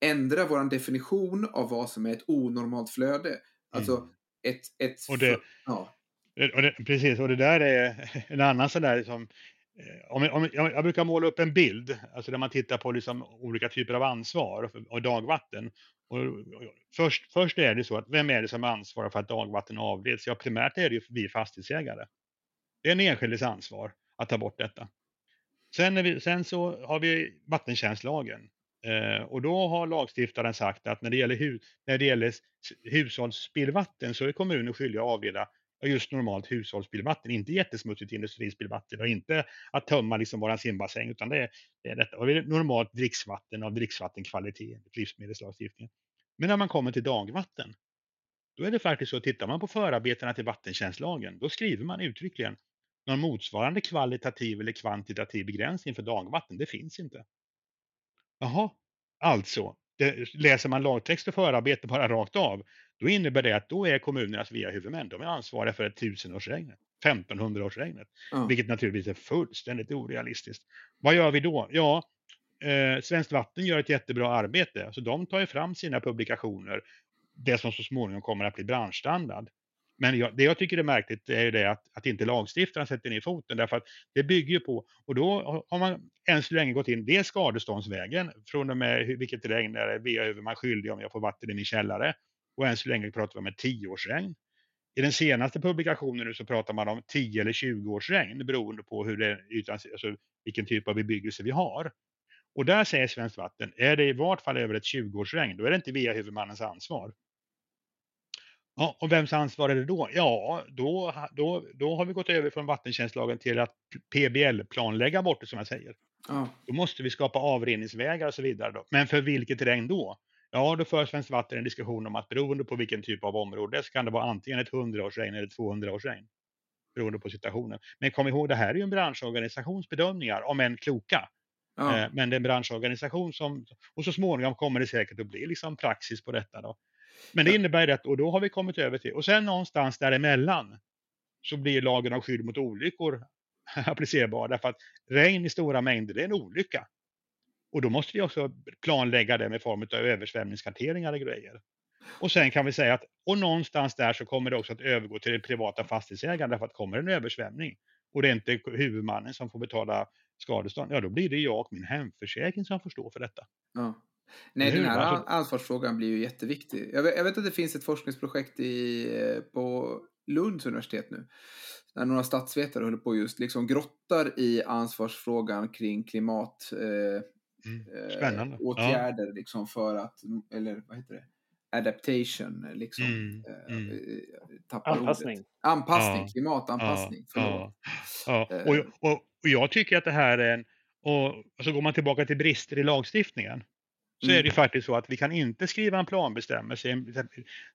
ändra vår definition av vad som är ett onormalt flöde. Alltså mm. ett... ett och det, ja. och det, precis, och det där är en annan sån där som Eh, Eh, om, om, jag brukar måla upp en bild, alltså där man tittar på liksom olika typer av ansvar och dagvatten. Och först, först är det så att vem är det som ansvarar för att dagvatten avleds? Ja, primärt är det ju vi fastighetsägare. Det är en enskildes ansvar att ta bort detta. Sen, vi, sen så har vi vattentjänstlagen eh, och då har lagstiftaren sagt att när det gäller, hu, när det gäller hushållsspillvatten så är kommunen skyldig att avleda just normalt hushållsspillvatten, inte jättesmutsigt industrispillvatten och inte att tömma liksom våran simbassäng utan det är, det är detta. Och det är normalt dricksvatten av dricksvattenkvalitet, livsmedelslagstiftningen. Men när man kommer till dagvatten, då är det faktiskt så, att tittar man på förarbetena till vattentjänstlagen, då skriver man uttryckligen någon motsvarande kvalitativ eller kvantitativ begränsning för dagvatten, det finns inte. Jaha, alltså, det, läser man lagtext och förarbete bara rakt av, då innebär det att då är kommunernas VA-huvudmän, de är ansvariga för ett tusenårsregnet, 1500-årsregnet, mm. vilket naturligtvis är fullständigt orealistiskt. Vad gör vi då? Ja, eh, Svenskt Vatten gör ett jättebra arbete, alltså de tar ju fram sina publikationer, det som så småningom kommer att bli branschstandard. Men jag, det jag tycker är märkligt är ju det att, att inte lagstiftaren sätter ner foten därför att det bygger ju på, och då har man än så länge gått in dels skadeståndsvägen, från och med vilket regn är VA-huvudman skyldig om jag får vatten i min källare och än så länge pratar vi om ett tioårsregn. I den senaste publikationen nu så pratar man om 10 eller 20 års regn beroende på hur det, alltså vilken typ av bebyggelse vi har. Och där säger Svenskt Vatten, är det i vart fall över ett 20-årsregn, då är det inte VA-huvudmannens ansvar. Ja, och vems ansvar är det då? Ja, då, då, då har vi gått över från vattentjänstlagen till att PBL-planlägga bort det som jag säger. Ja. Då måste vi skapa avrinningsvägar och så vidare. Då. Men för vilket regn då? Ja, då för Svenskt Vatten en diskussion om att beroende på vilken typ av område så kan det vara antingen ett 100-årsregn eller ett 200-årsregn. Beroende på situationen. Men kom ihåg, det här är ju en branschorganisations bedömningar, om än kloka. Ja. Eh, men det är en branschorganisation som, och så småningom kommer det säkert att bli liksom praxis på detta då. Men det innebär det, och då har vi kommit över till, och sen någonstans däremellan så blir lagen av skydd mot olyckor (laughs) applicerbar. Därför att regn i stora mängder, det är en olycka. Och då måste vi också planlägga det med form av översvämningskarteringar och grejer. Och sen kan vi säga att, och någonstans där så kommer det också att övergå till det privata fastighetsägaren därför att kommer en översvämning och det är inte huvudmannen som får betala skadestånd, ja då blir det jag och min hemförsäkring som får stå för detta. Ja. Nej, den här alltså... ansvarsfrågan blir ju jätteviktig. Jag vet, jag vet, att det finns ett forskningsprojekt i, på Lunds universitet nu. Där några statsvetare håller på just liksom grottar i ansvarsfrågan kring klimat, eh, Mm. Spännande. Eh, åtgärder ja. liksom för att, eller vad heter det? Adaptation, liksom. Mm. Eh, mm. Anpassning. Ordet. Anpassning, ja. klimatanpassning. Ja. ja. Eh. Och, och, och jag tycker att det här är en, och så går man tillbaka till brister i lagstiftningen så mm. är det mm. faktiskt så att vi kan inte skriva en planbestämmelse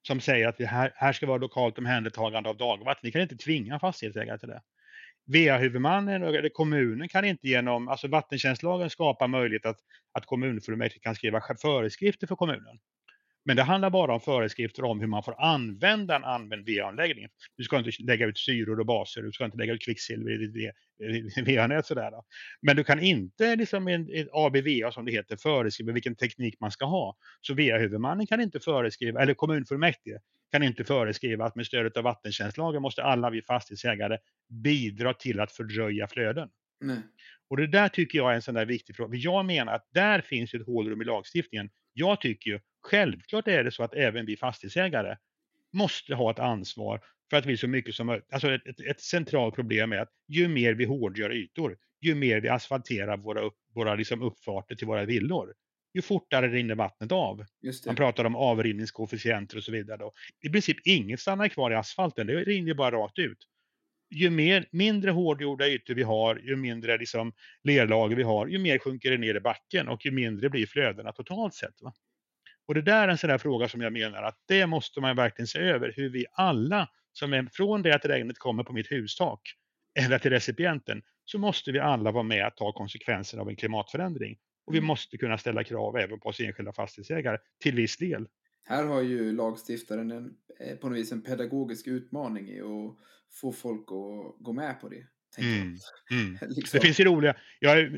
som säger att vi här, här ska vara lokalt omhändertagande av dagvatten. Vi kan inte tvinga fastighetsägare till det. VA-huvudmannen eller kommunen kan inte genom, alltså vattentjänstlagen skapa möjlighet att, att kommunfullmäktige kan skriva föreskrifter för kommunen. Men det handlar bara om föreskrifter om hur man får använda en använd VA-anläggning. Du ska inte lägga ut syror och baser, du ska inte lägga ut kvicksilver i ditt VA-nät sådär. Då. Men du kan inte liksom i ett ABVA som det heter föreskriva vilken teknik man ska ha. Så VA-huvudmannen kan inte föreskriva, eller kommunfullmäktige kan inte föreskriva att med stödet av vattentjänstlagen måste alla vi fastighetsägare bidra till att fördröja flöden. Nej. Och det där tycker jag är en sån där viktig fråga. Jag menar att där finns ett hålrum i lagstiftningen. Jag tycker ju, självklart är det så att även vi fastighetsägare måste ha ett ansvar för att vi så mycket som möjligt, alltså ett, ett, ett centralt problem är att ju mer vi hårdgör ytor, ju mer vi asfalterar våra, upp, våra liksom uppfarter till våra villor, ju fortare rinner vattnet av. Man pratar om avrinningskoefficienter och så vidare. Då. I princip inget stannar kvar i asfalten, det rinner bara rakt ut. Ju mer, mindre hårdgjorda ytor vi har, ju mindre liksom lerlager vi har, ju mer sjunker det ner i backen och ju mindre blir flödena totalt sett. Va? Och det där är en sån där fråga som jag menar att det måste man verkligen se över, hur vi alla som är från det att regnet kommer på mitt hustak eller till recipienten, så måste vi alla vara med att ta konsekvenserna av en klimatförändring. Och vi mm. måste kunna ställa krav även på oss enskilda fastighetsägare till viss del. Här har ju lagstiftaren en, eh, på något vis en pedagogisk utmaning i att få folk att gå med på det. Mm, mm. (laughs) liksom. Det finns ju roliga, jag,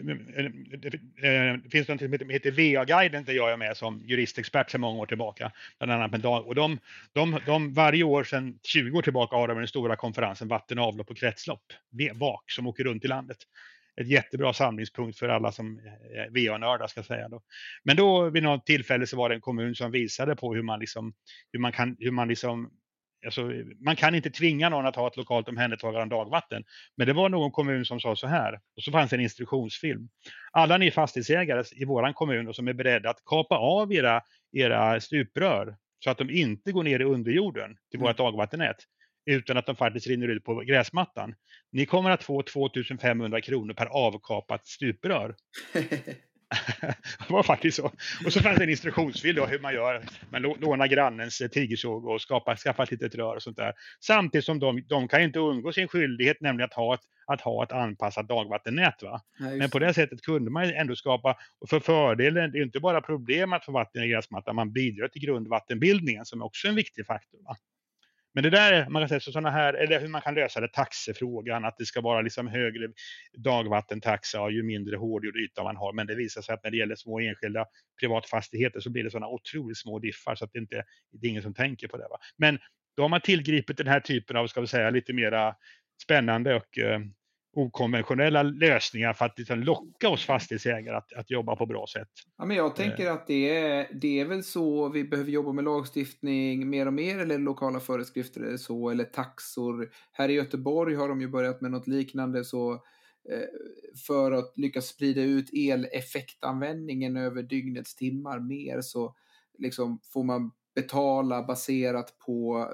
det finns något som heter VA-guiden där jag är med som juristexpert sedan många år tillbaka. Bland annat med dag, och de, de, de, varje år sedan 20 år tillbaka har de den stora konferensen Vatten, avlopp och kretslopp, VAK, som åker runt i landet. Ett jättebra samlingspunkt för alla som är VA-nördar ska säga. Då. Men då vid något tillfälle så var det en kommun som visade på hur man, liksom, hur man, kan, hur man liksom Alltså, man kan inte tvinga någon att ha ett lokalt omhändertagande av dagvatten. Men det var någon kommun som sa så här, och så fanns en instruktionsfilm. Alla ni fastighetsägare i våran kommun och som är beredda att kapa av era, era stuprör så att de inte går ner i underjorden till mm. vårt dagvattennät utan att de faktiskt rinner ut på gräsmattan. Ni kommer att få 2500 kronor per avkapat stuprör. (laughs) det var faktiskt så. Och så fanns det en instruktionsfilm hur man gör. Man lånar grannens tigersåg och skapar, skaffar ett litet rör och sånt där. Samtidigt som de, de kan inte undgå sin skyldighet, nämligen att ha ett, att ha ett anpassat dagvattennät. Va? Ja, Men på det sättet kunde man ändå skapa, och för fördelen, det är inte bara problem att få vatten i gräsmattan, man bidrar till grundvattenbildningen som är också en viktig faktor. Va? Men det där, man kan säga så sådana här, eller hur man kan lösa det, taxefrågan, att det ska vara liksom högre dagvattentaxa ju mindre hårdgjord yta man har. Men det visar sig att när det gäller små enskilda privatfastigheter så blir det sådana otroligt små diffar så att det inte det är ingen som tänker på det. Va? Men då har man tillgripit den här typen av, ska vi säga, lite mera spännande och eh, okonventionella lösningar för att liksom locka oss fastighetsägare att, att jobba på bra sätt. Ja, men jag tänker eh. att det är, det är väl så vi behöver jobba med lagstiftning mer och mer eller lokala föreskrifter eller så eller taxor. Här i Göteborg har de ju börjat med något liknande så eh, för att lyckas sprida ut eleffektanvändningen över dygnets timmar mer så liksom får man betala baserat på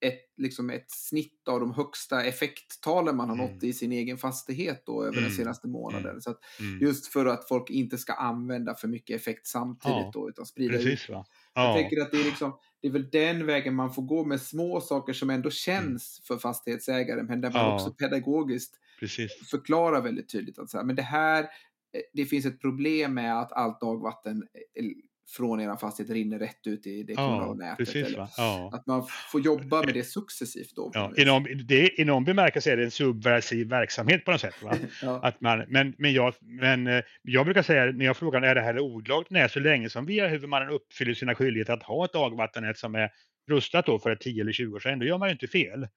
ett, liksom ett snitt av de högsta effekttalen man har mm. nått i sin egen fastighet då över mm. den senaste månaden. Mm. Så mm. Just för att folk inte ska använda för mycket effekt samtidigt ja. då, utan sprida Precis, ut. Va? Ja. Jag tänker att det är, liksom, det är väl den vägen man får gå med små saker som ändå känns för fastighetsägare, men där man ja. också pedagogiskt Precis. förklarar väldigt tydligt att så här, men det här eh, det finns ett problem med att allt dagvatten eh, från er fastighet rinner rätt ut i det kommunala ja, nätet. Precis, ja. Att man får jobba med det successivt. Då, ja, i, någon, det, I någon bemärkelse är det en subversiv verksamhet på något sätt. (laughs) ja. att man, men, men, jag, men eh, jag brukar säga när jag frågar är det här olagligt? Nej, så länge som vi huvudmannen uppfyller sina skyldigheter att ha ett dagvattennät som är rustat då för 10 eller 20 år sedan, då gör man ju inte fel.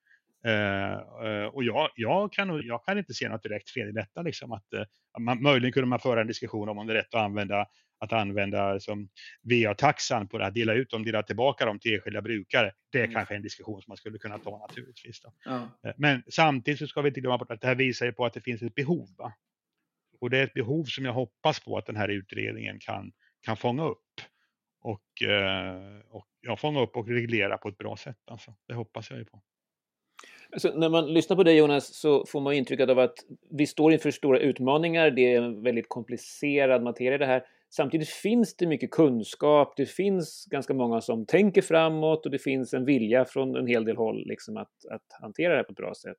Uh, uh, och jag, jag, kan, jag kan inte se något direkt fel i detta. Liksom, att, uh, man, möjligen kunde man föra en diskussion om om det är rätt att använda att använda som VA-taxan på det att dela ut dem, dela tillbaka dem till enskilda brukare. Det är mm. kanske en diskussion som man skulle kunna ta naturligtvis. Ja. Eh, men samtidigt så ska vi inte glömma bort att det här visar ju på att det finns ett behov. Va? Och det är ett behov som jag hoppas på att den här utredningen kan, kan fånga upp. Och, eh, och ja, fånga upp och reglera på ett bra sätt. Alltså. Det hoppas jag ju på. Alltså, när man lyssnar på dig Jonas så får man intrycket av att vi står inför stora utmaningar. Det är en väldigt komplicerad materia det här. Samtidigt finns det mycket kunskap, det finns ganska många som tänker framåt och det finns en vilja från en hel del håll liksom att, att hantera det här på ett bra sätt.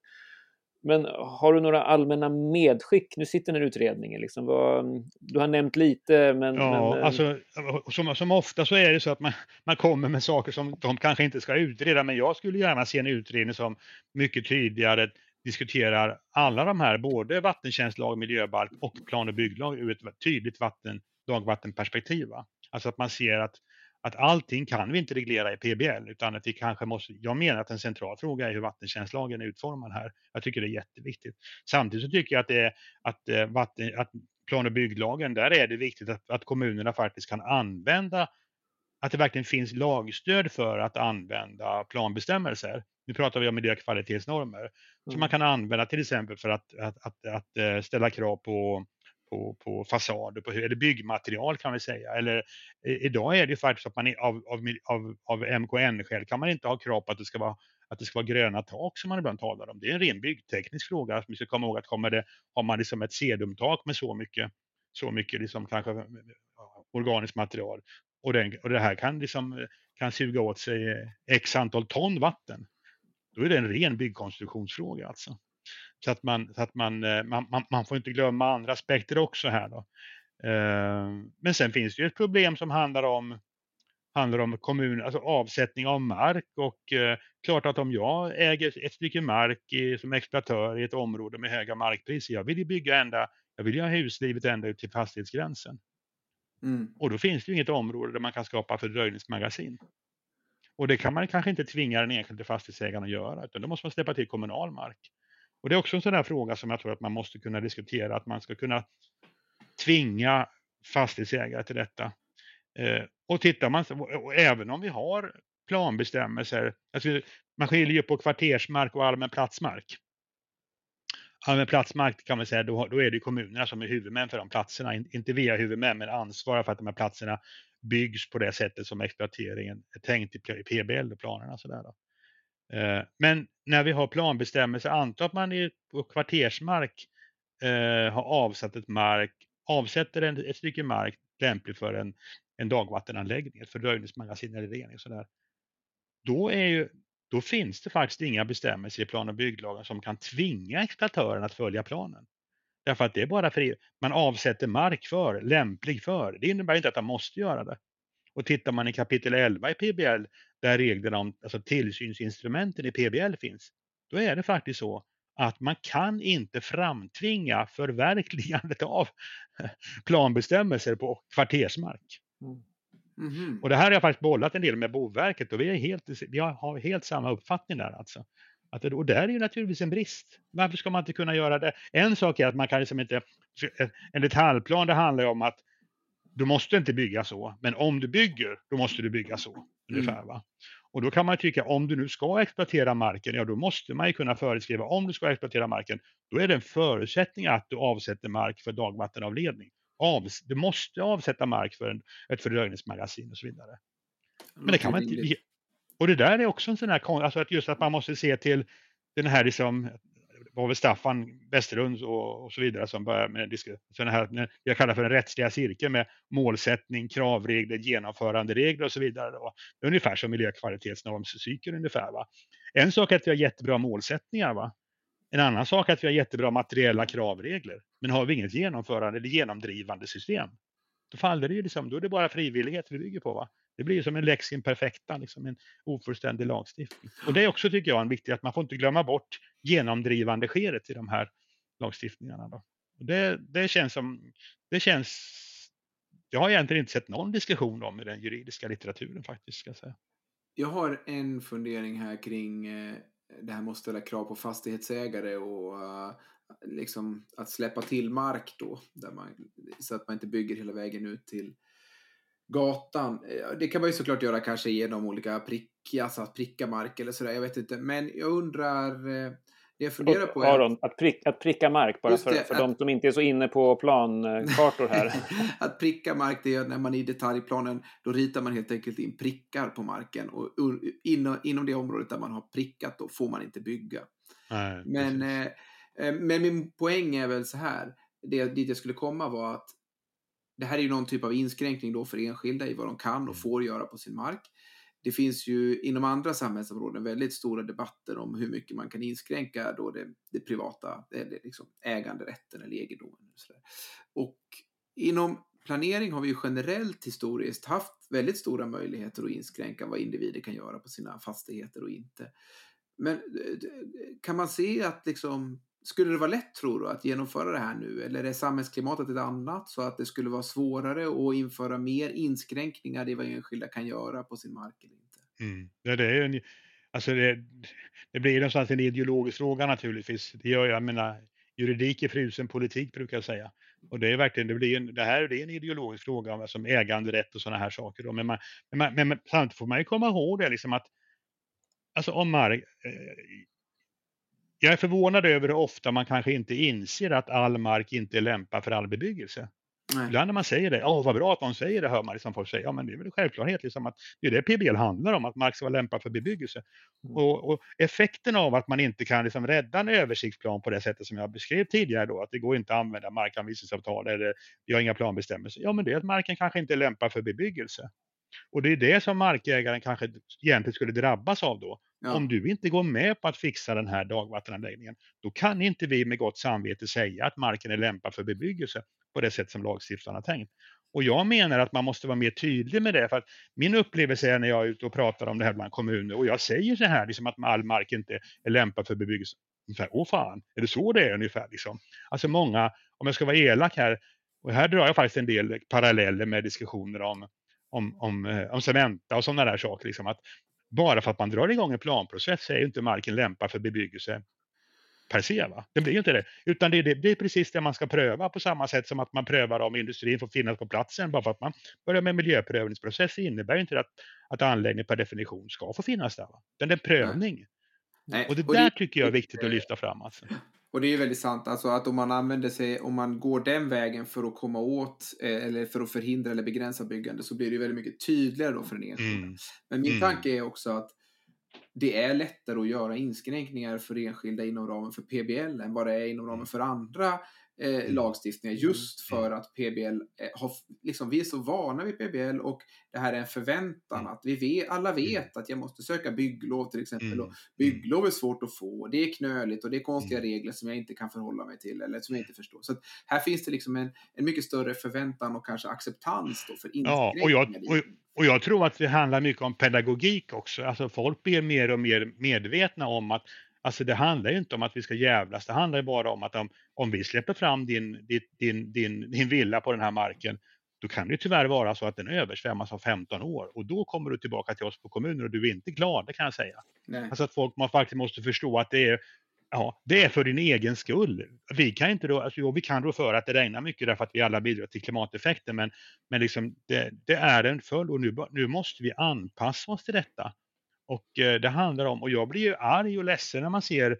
Men har du några allmänna medskick? Nu sitter den här utredningen. Liksom. Du har nämnt lite, men... Ja, men, eh, alltså, som, som ofta så är det så att man, man kommer med saker som de kanske inte ska utreda, men jag skulle gärna se en utredning som mycket tydligare diskuterar alla de här, både vattentjänstlag, miljöbalk och plan och bygglag ur ett tydligt vatten, dagvattenperspektiv. Va? Alltså att man ser att, att allting kan vi inte reglera i PBL utan att vi kanske måste, jag menar att en central fråga är hur vattentjänstlagen är utformad här. Jag tycker det är jätteviktigt. Samtidigt så tycker jag att, det att, eh, vatten, att plan och bygglagen, där är det viktigt att, att kommunerna faktiskt kan använda att det verkligen finns lagstöd för att använda planbestämmelser. Nu pratar vi om miljökvalitetsnormer mm. som man kan använda till exempel för att, att, att, att eh, ställa krav på på, på fasader, på, eller byggmaterial kan vi säga. Eller idag är det faktiskt att man av, av, av, av MKN-skäl kan man inte ha krav på att det ska vara att det ska vara gröna tak som man ibland talar om. Det är en ren byggteknisk fråga. Vi ska komma ihåg att kommer det, har man liksom ett sedumtak med så mycket, så mycket liksom kanske organiskt material och, den, och det här kan, liksom, kan suga åt sig x antal ton vatten. Då är det en ren byggkonstruktionsfråga alltså. Så att man, så att man, eh, man, man, man får inte glömma andra aspekter också här då. Eh, men sen finns det ju ett problem som handlar om handlar om kommun, alltså avsättning av mark och eh, klart att om jag äger ett stycke mark i, som exploatör i ett område med höga markpriser, jag vill ju bygga ända, jag vill ju ha huslivet ända ut till fastighetsgränsen. Mm. Och då finns det ju inget område där man kan skapa fördröjningsmagasin. Och det kan man kanske inte tvinga den enskilde fastighetsägaren att göra, utan då måste man släppa till kommunal mark. Och det är också en sån här fråga som jag tror att man måste kunna diskutera, att man ska kunna tvinga fastighetsägare till detta. Eh, och tittar man, och även om vi har planbestämmelser, alltså man skiljer ju på kvartersmark och allmän platsmark. Allmän platsmark kan man säga, då, då är det kommunerna som är huvudmän för de platserna, inte via huvudmän men ansvarar för att de här platserna byggs på det sättet som exploateringen är tänkt i PBL och planerna. Sådär då. Eh, Eh, men när vi har planbestämmelser, anta att man på kvartersmark eh, har avsatt ett mark, avsätter en, ett stycke mark lämplig för en, en dagvattenanläggning, ett fördröjningsmagasin eller rening. Sådär. Då, är ju, då finns det faktiskt inga bestämmelser i plan och bygglagen som kan tvinga exploatören att följa planen. Därför att det är bara för man avsätter mark för, lämplig för. Det innebär inte att man måste göra det. Och tittar man i kapitel 11 i PBL där reglerna om alltså tillsynsinstrumenten i PBL finns, då är det faktiskt så att man kan inte framtvinga förverkligandet (laughs) av planbestämmelser på kvartersmark. Mm. Mm -hmm. Och det här har jag faktiskt bollat en del med Boverket och vi, är helt, vi har helt samma uppfattning där alltså. Att det, och där är ju naturligtvis en brist. Varför ska man inte kunna göra det? En sak är att man kan liksom inte, en detaljplan det handlar ju om att du måste inte bygga så, men om du bygger, då måste du bygga så. Ungefär, mm. va? Och då kan man tycka, om du nu ska exploatera marken, ja då måste man ju kunna föreskriva, om du ska exploatera marken, då är det en förutsättning att du avsätter mark för dagvattenavledning. Av, du måste avsätta mark för en, ett fördröjningsmagasin och så vidare. Men det kan man inte. Och det där är också en sån här, alltså att just att man måste se till den här liksom, var väl Staffan Westerlund och, och, så vidare som började med sådana här, jag kallar för den rättsliga cirkeln med målsättning, kravregler, genomföranderegler och så vidare. Då. Ungefär som miljökvalitetsnormscykeln ungefär. Va? En sak är att vi har jättebra målsättningar. Va? En annan sak är att vi har jättebra materiella kravregler. Men har vi inget genomförande eller genomdrivande system, då faller det ju liksom, då är det bara frivillighet vi bygger på. Va? Det blir som en lex imperfecta, liksom en ofullständig lagstiftning. Och det är också, tycker jag, en viktig att man får inte glömma bort genomdrivande skedet i de här lagstiftningarna. Då. Det, det känns som, det känns, jag har egentligen inte sett någon diskussion om i den juridiska litteraturen faktiskt. Ska jag, säga. jag har en fundering här kring eh, det här med att ställa krav på fastighetsägare och eh, liksom att släppa till mark då, där man, så att man inte bygger hela vägen ut till gatan. Eh, det kan man ju såklart göra kanske genom olika prick, alltså att pricka mark eller sådär, jag vet inte. Men jag undrar, eh, det jag funderar på är... Aron, att, prick, att pricka mark, bara för, det, för att... de som inte är så inne på plankartor här. (laughs) att pricka mark, det är när man i detaljplanen, då ritar man helt enkelt in prickar på marken. Och inom, inom det området där man har prickat, då får man inte bygga. Nej, men, eh, eh, men min poäng är väl så här, det dit jag skulle komma var att det här är ju någon typ av inskränkning då för enskilda i vad de kan och mm. får göra på sin mark. Det finns ju inom andra samhällsområden väldigt stora debatter om hur mycket man kan inskränka då det, det privata, eller liksom äganderätten eller egendomen. Och, och inom planering har vi ju generellt historiskt haft väldigt stora möjligheter att inskränka vad individer kan göra på sina fastigheter och inte. Men kan man se att liksom skulle det vara lätt tror du att genomföra det här nu eller är samhällsklimatet ett annat så att det skulle vara svårare att införa mer inskränkningar i vad enskilda kan göra på sin mark eller inte? Mm. Ja, det är ju en, alltså det, det blir någonstans en ideologisk fråga naturligtvis. Det gör jag, menar, juridik är frusen politik brukar jag säga. Och det är verkligen, det, blir en, det här det är en ideologisk fråga om som äganderätt och sådana här saker. Då. Men, man, men, man, men, samtidigt får man ju komma ihåg det liksom att alltså om mark, eh, jag är förvånad över hur ofta man kanske inte inser att all mark inte är lämpad för all bebyggelse. Nej. Ibland när man säger det, ja vad bra att någon säger det, hör man liksom folk säga, ja men det är väl en självklarhet liksom att det är det PBL handlar om, att mark ska vara lämpad för bebyggelse. Mm. Och, och, effekten av att man inte kan liksom rädda en översiktsplan på det sättet som jag beskrev tidigare då, att det går inte att använda markanvisningsavtal eller vi har inga planbestämmelser, ja men det är att marken kanske inte är lämpad för bebyggelse. Och det är det som markägaren kanske egentligen skulle drabbas av då. Ja. Om du inte går med på att fixa den här dagvattenanläggningen, då kan inte vi med gott samvete säga att marken är lämpad för bebyggelse på det sätt som lagstiftaren har tänkt. Och jag menar att man måste vara mer tydlig med det, för att min upplevelse är när jag är ute och pratar om det här bland kommuner och jag säger så här, liksom att all mark inte är lämpad för bebyggelse. Ungefär, åh fan, är det så det är ungefär? Liksom? Alltså många, om jag ska vara elak här, och här drar jag faktiskt en del paralleller med diskussioner om om, om, eh, om Cementa och sådana där saker. Liksom att bara för att man drar igång en planprocess är inte marken lämpad för bebyggelse per se. Va? Det blir ju inte det. Utan det är, det, det är precis det man ska pröva på samma sätt som att man prövar om industrin får finnas på platsen. Bara för att man börjar med miljöprövningsprocess innebär inte att, att anläggningen per definition ska få finnas där. Va? Det är en prövning. Nej. Och det och där det, tycker jag är viktigt att lyfta fram. Alltså. Och det är väldigt sant, alltså att om man använder sig, om man går den vägen för att komma åt eh, eller för att förhindra eller begränsa byggande så blir det väldigt mycket tydligare då för den enskilda. Mm. Men min mm. tanke är också att det är lättare att göra inskränkningar för enskilda inom ramen för PBL än vad det är inom ramen för andra eh, mm. lagstiftningar just mm. för att PBL eh, har, liksom, vi är så vana vid PBL och det här är en förväntan mm. att vi vet, alla vet att jag måste söka bygglov till exempel och bygglov är svårt att få, det är knöligt och det är konstiga regler som jag inte kan förhålla mig till eller som jag inte förstår. Så här finns det liksom en, en mycket större förväntan och kanske acceptans då för inskränkningar. Ja, och jag, och, och jag tror att det handlar mycket om pedagogik också. Alltså folk blir mer och mer medvetna om att Alltså det handlar ju inte om att vi ska jävlas, det handlar ju bara om att om, om vi släpper fram din, din, din, din villa på den här marken, då kan det tyvärr vara så att den översvämmas av 15 år och då kommer du tillbaka till oss på kommunen och du är inte glad, det kan jag säga. Nej. Alltså att folk man faktiskt måste förstå att det är, ja, det är för din egen skull. Vi kan inte då, alltså, jo, vi kan då för att det regnar mycket därför att vi alla bidrar till klimateffekten, men, men liksom det, det är en följd och nu, nu måste vi anpassa oss till detta. Och eh, det handlar om, och jag blir ju arg och ledsen när man ser eh,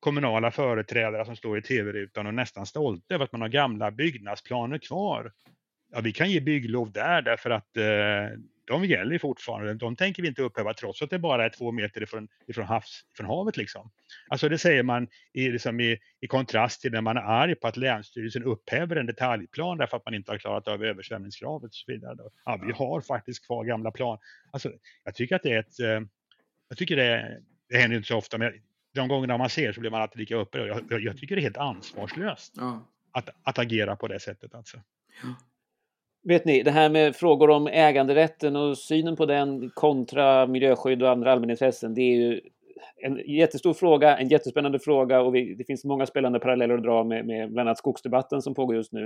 kommunala företrädare som står i tv-rutan och nästan stolta över att man har gamla byggnadsplaner kvar. Ja, vi kan ge bygglov där därför att eh, de gäller fortfarande. De tänker vi inte upphäva trots att det bara är två meter ifrån, ifrån, havs, ifrån havet. Liksom. Alltså det säger man i, liksom i, i kontrast till när man är arg på att Länsstyrelsen upphäver en detaljplan därför att man inte har klarat av översvämningskravet och så vidare. Ja, vi har faktiskt kvar gamla plan. Alltså, jag tycker att det är ett... Eh, jag tycker det, det händer inte så ofta, men de gångerna man ser så blir man alltid lika upprörd. Jag, jag, jag tycker det är helt ansvarslöst ja. att, att agera på det sättet. Alltså. Ja. Vet ni, det här med frågor om äganderätten och synen på den kontra miljöskydd och andra allmänintressen, det är ju en jättestor fråga, en jättespännande fråga och vi, det finns många spännande paralleller att dra med, med bland annat skogsdebatten som pågår just nu.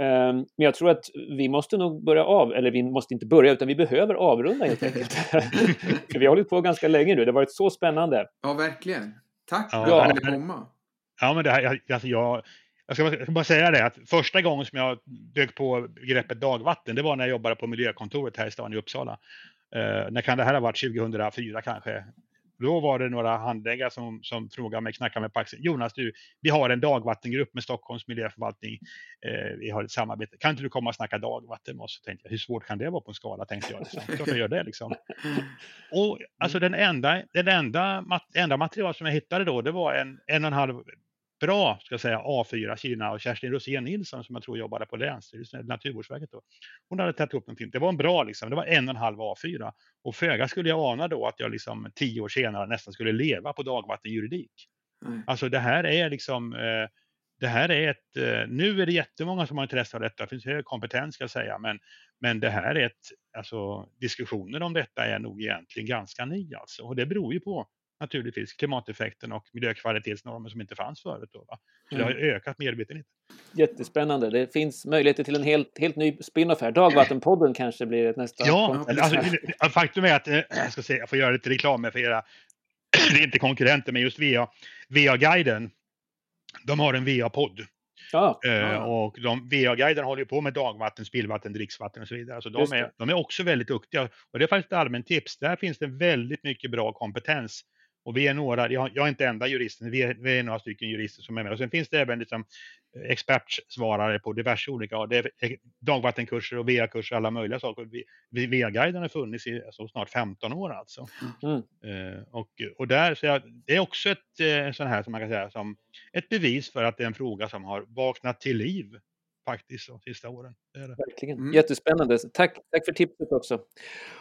Um, men jag tror att vi måste nog börja av, eller vi måste inte börja, utan vi behöver avrunda helt enkelt. (laughs) För vi har hållit på ganska länge nu, det har varit så spännande. Ja, verkligen. Tack för ja, att du ville komma. Ja, men det här, alltså jag, jag ska, bara säga det att första gången som jag dök på begreppet dagvatten, det var när jag jobbade på miljökontoret här i stan i Uppsala. Eh, när kan det här ha varit? 2004 kanske? Då var det några handläggare som, som frågade mig, knackade mig på axeln. Jonas, du, vi har en dagvattengrupp med Stockholms miljöförvaltning. Eh, vi har ett samarbete. Kan inte du komma och snacka dagvatten med oss? Så tänkte jag, hur svårt kan det vara på en skala? Tänkte jag. Liksom. Klart jag gör det liksom. Och alltså den enda, den enda, enda material som jag hittade då, det var en en och en halv bra ska säga, A4 Kina och Kerstin Rosén Nilsson som jag tror jobbade på Länsstyrelsen, Naturvårdsverket då. Hon hade tagit upp någonting. Det var en bra liksom, det var en och en halv A4 och föga skulle jag ana då att jag liksom tio år senare nästan skulle leva på dagvattenjuridik. Mm. Alltså det här är liksom eh, det här är ett, eh, nu är det jättemånga som har intresse av detta, det finns hög kompetens ska jag säga, men, men det här är ett, alltså diskussionen om detta är nog egentligen ganska ny alltså. Och det beror ju på naturligtvis klimateffekten och miljökvalitetsnormer som inte fanns förut. Då, va? Så Mm. det har ju ökat medvetenheten. Jättespännande. Det finns möjligheter till en helt, helt ny spin-off här. Dagvattenpodden kanske blir ett nästa... Ja, Ja, eller, alltså, faktum är att, eh, jag ska säga, jag får göra lite reklam för era, (clears throat) det är inte konkurrenter, men just VA, VA-guiden, de har en VA-podd. Ja, Eh, Ja. och de, VA-guiden håller ju på med dagvatten, spillvatten, dricksvatten och så vidare. Så de är, de är också väldigt duktiga. Och det är faktiskt ett allmänt tips. Där finns det väldigt mycket bra kompetens. Och vi är några, jag, jag är inte enda juristen, vi är, vi är några stycken jurister som är med. Och sen finns det även liksom eh, expertsvarare på diverse olika, det är eh, dagvattenkurser och VA-kurser, alla möjliga saker. VA-guiden har funnits i alltså, snart 15 år alltså. Mm. Eh, och, och där, så jag, det är också ett sån här som man kan säga som ett bevis för att det är en fråga som har vaknat till liv faktiskt de sista åren. Det är det. verkligen. Mm. Jättespännande. Tack, tack för tipset också.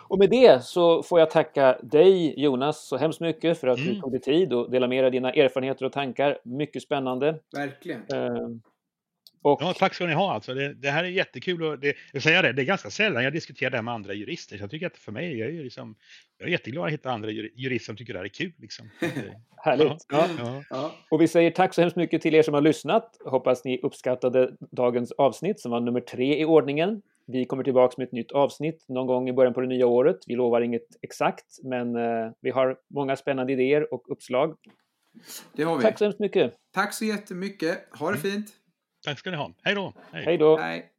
Och med det så får jag tacka dig Jonas så hemskt mycket för att du Mm. tog dig tid och delade med dig dina erfarenheter och tankar. Mycket spännande. Verkligen. Eh, Och Ja, tack ska ni ha alltså. Det, det här är jättekul och det, jag säger det, det är ganska sällan jag diskuterar det här med andra jurister. Så jag tycker att för mig, jag är, liksom, jag är jätteglad att hitta andra jur- jurister som tycker det här är kul. Liksom. (laughs) Härligt. Ja. Ja. Ja, Och vi säger tack så hemskt mycket till er som har lyssnat. Hoppas ni uppskattade dagens avsnitt som var nummer tre i ordningen. Vi kommer tillbaka med ett nytt avsnitt någon gång i början på det nya året. Vi lovar inget exakt, men eh, vi har många spännande idéer och uppslag. det har vi. Tack så hemskt mycket. Tack så jättemycket. Ha det fint. Tack ska ni ha. Hej då. Hej. Hej då. Hej.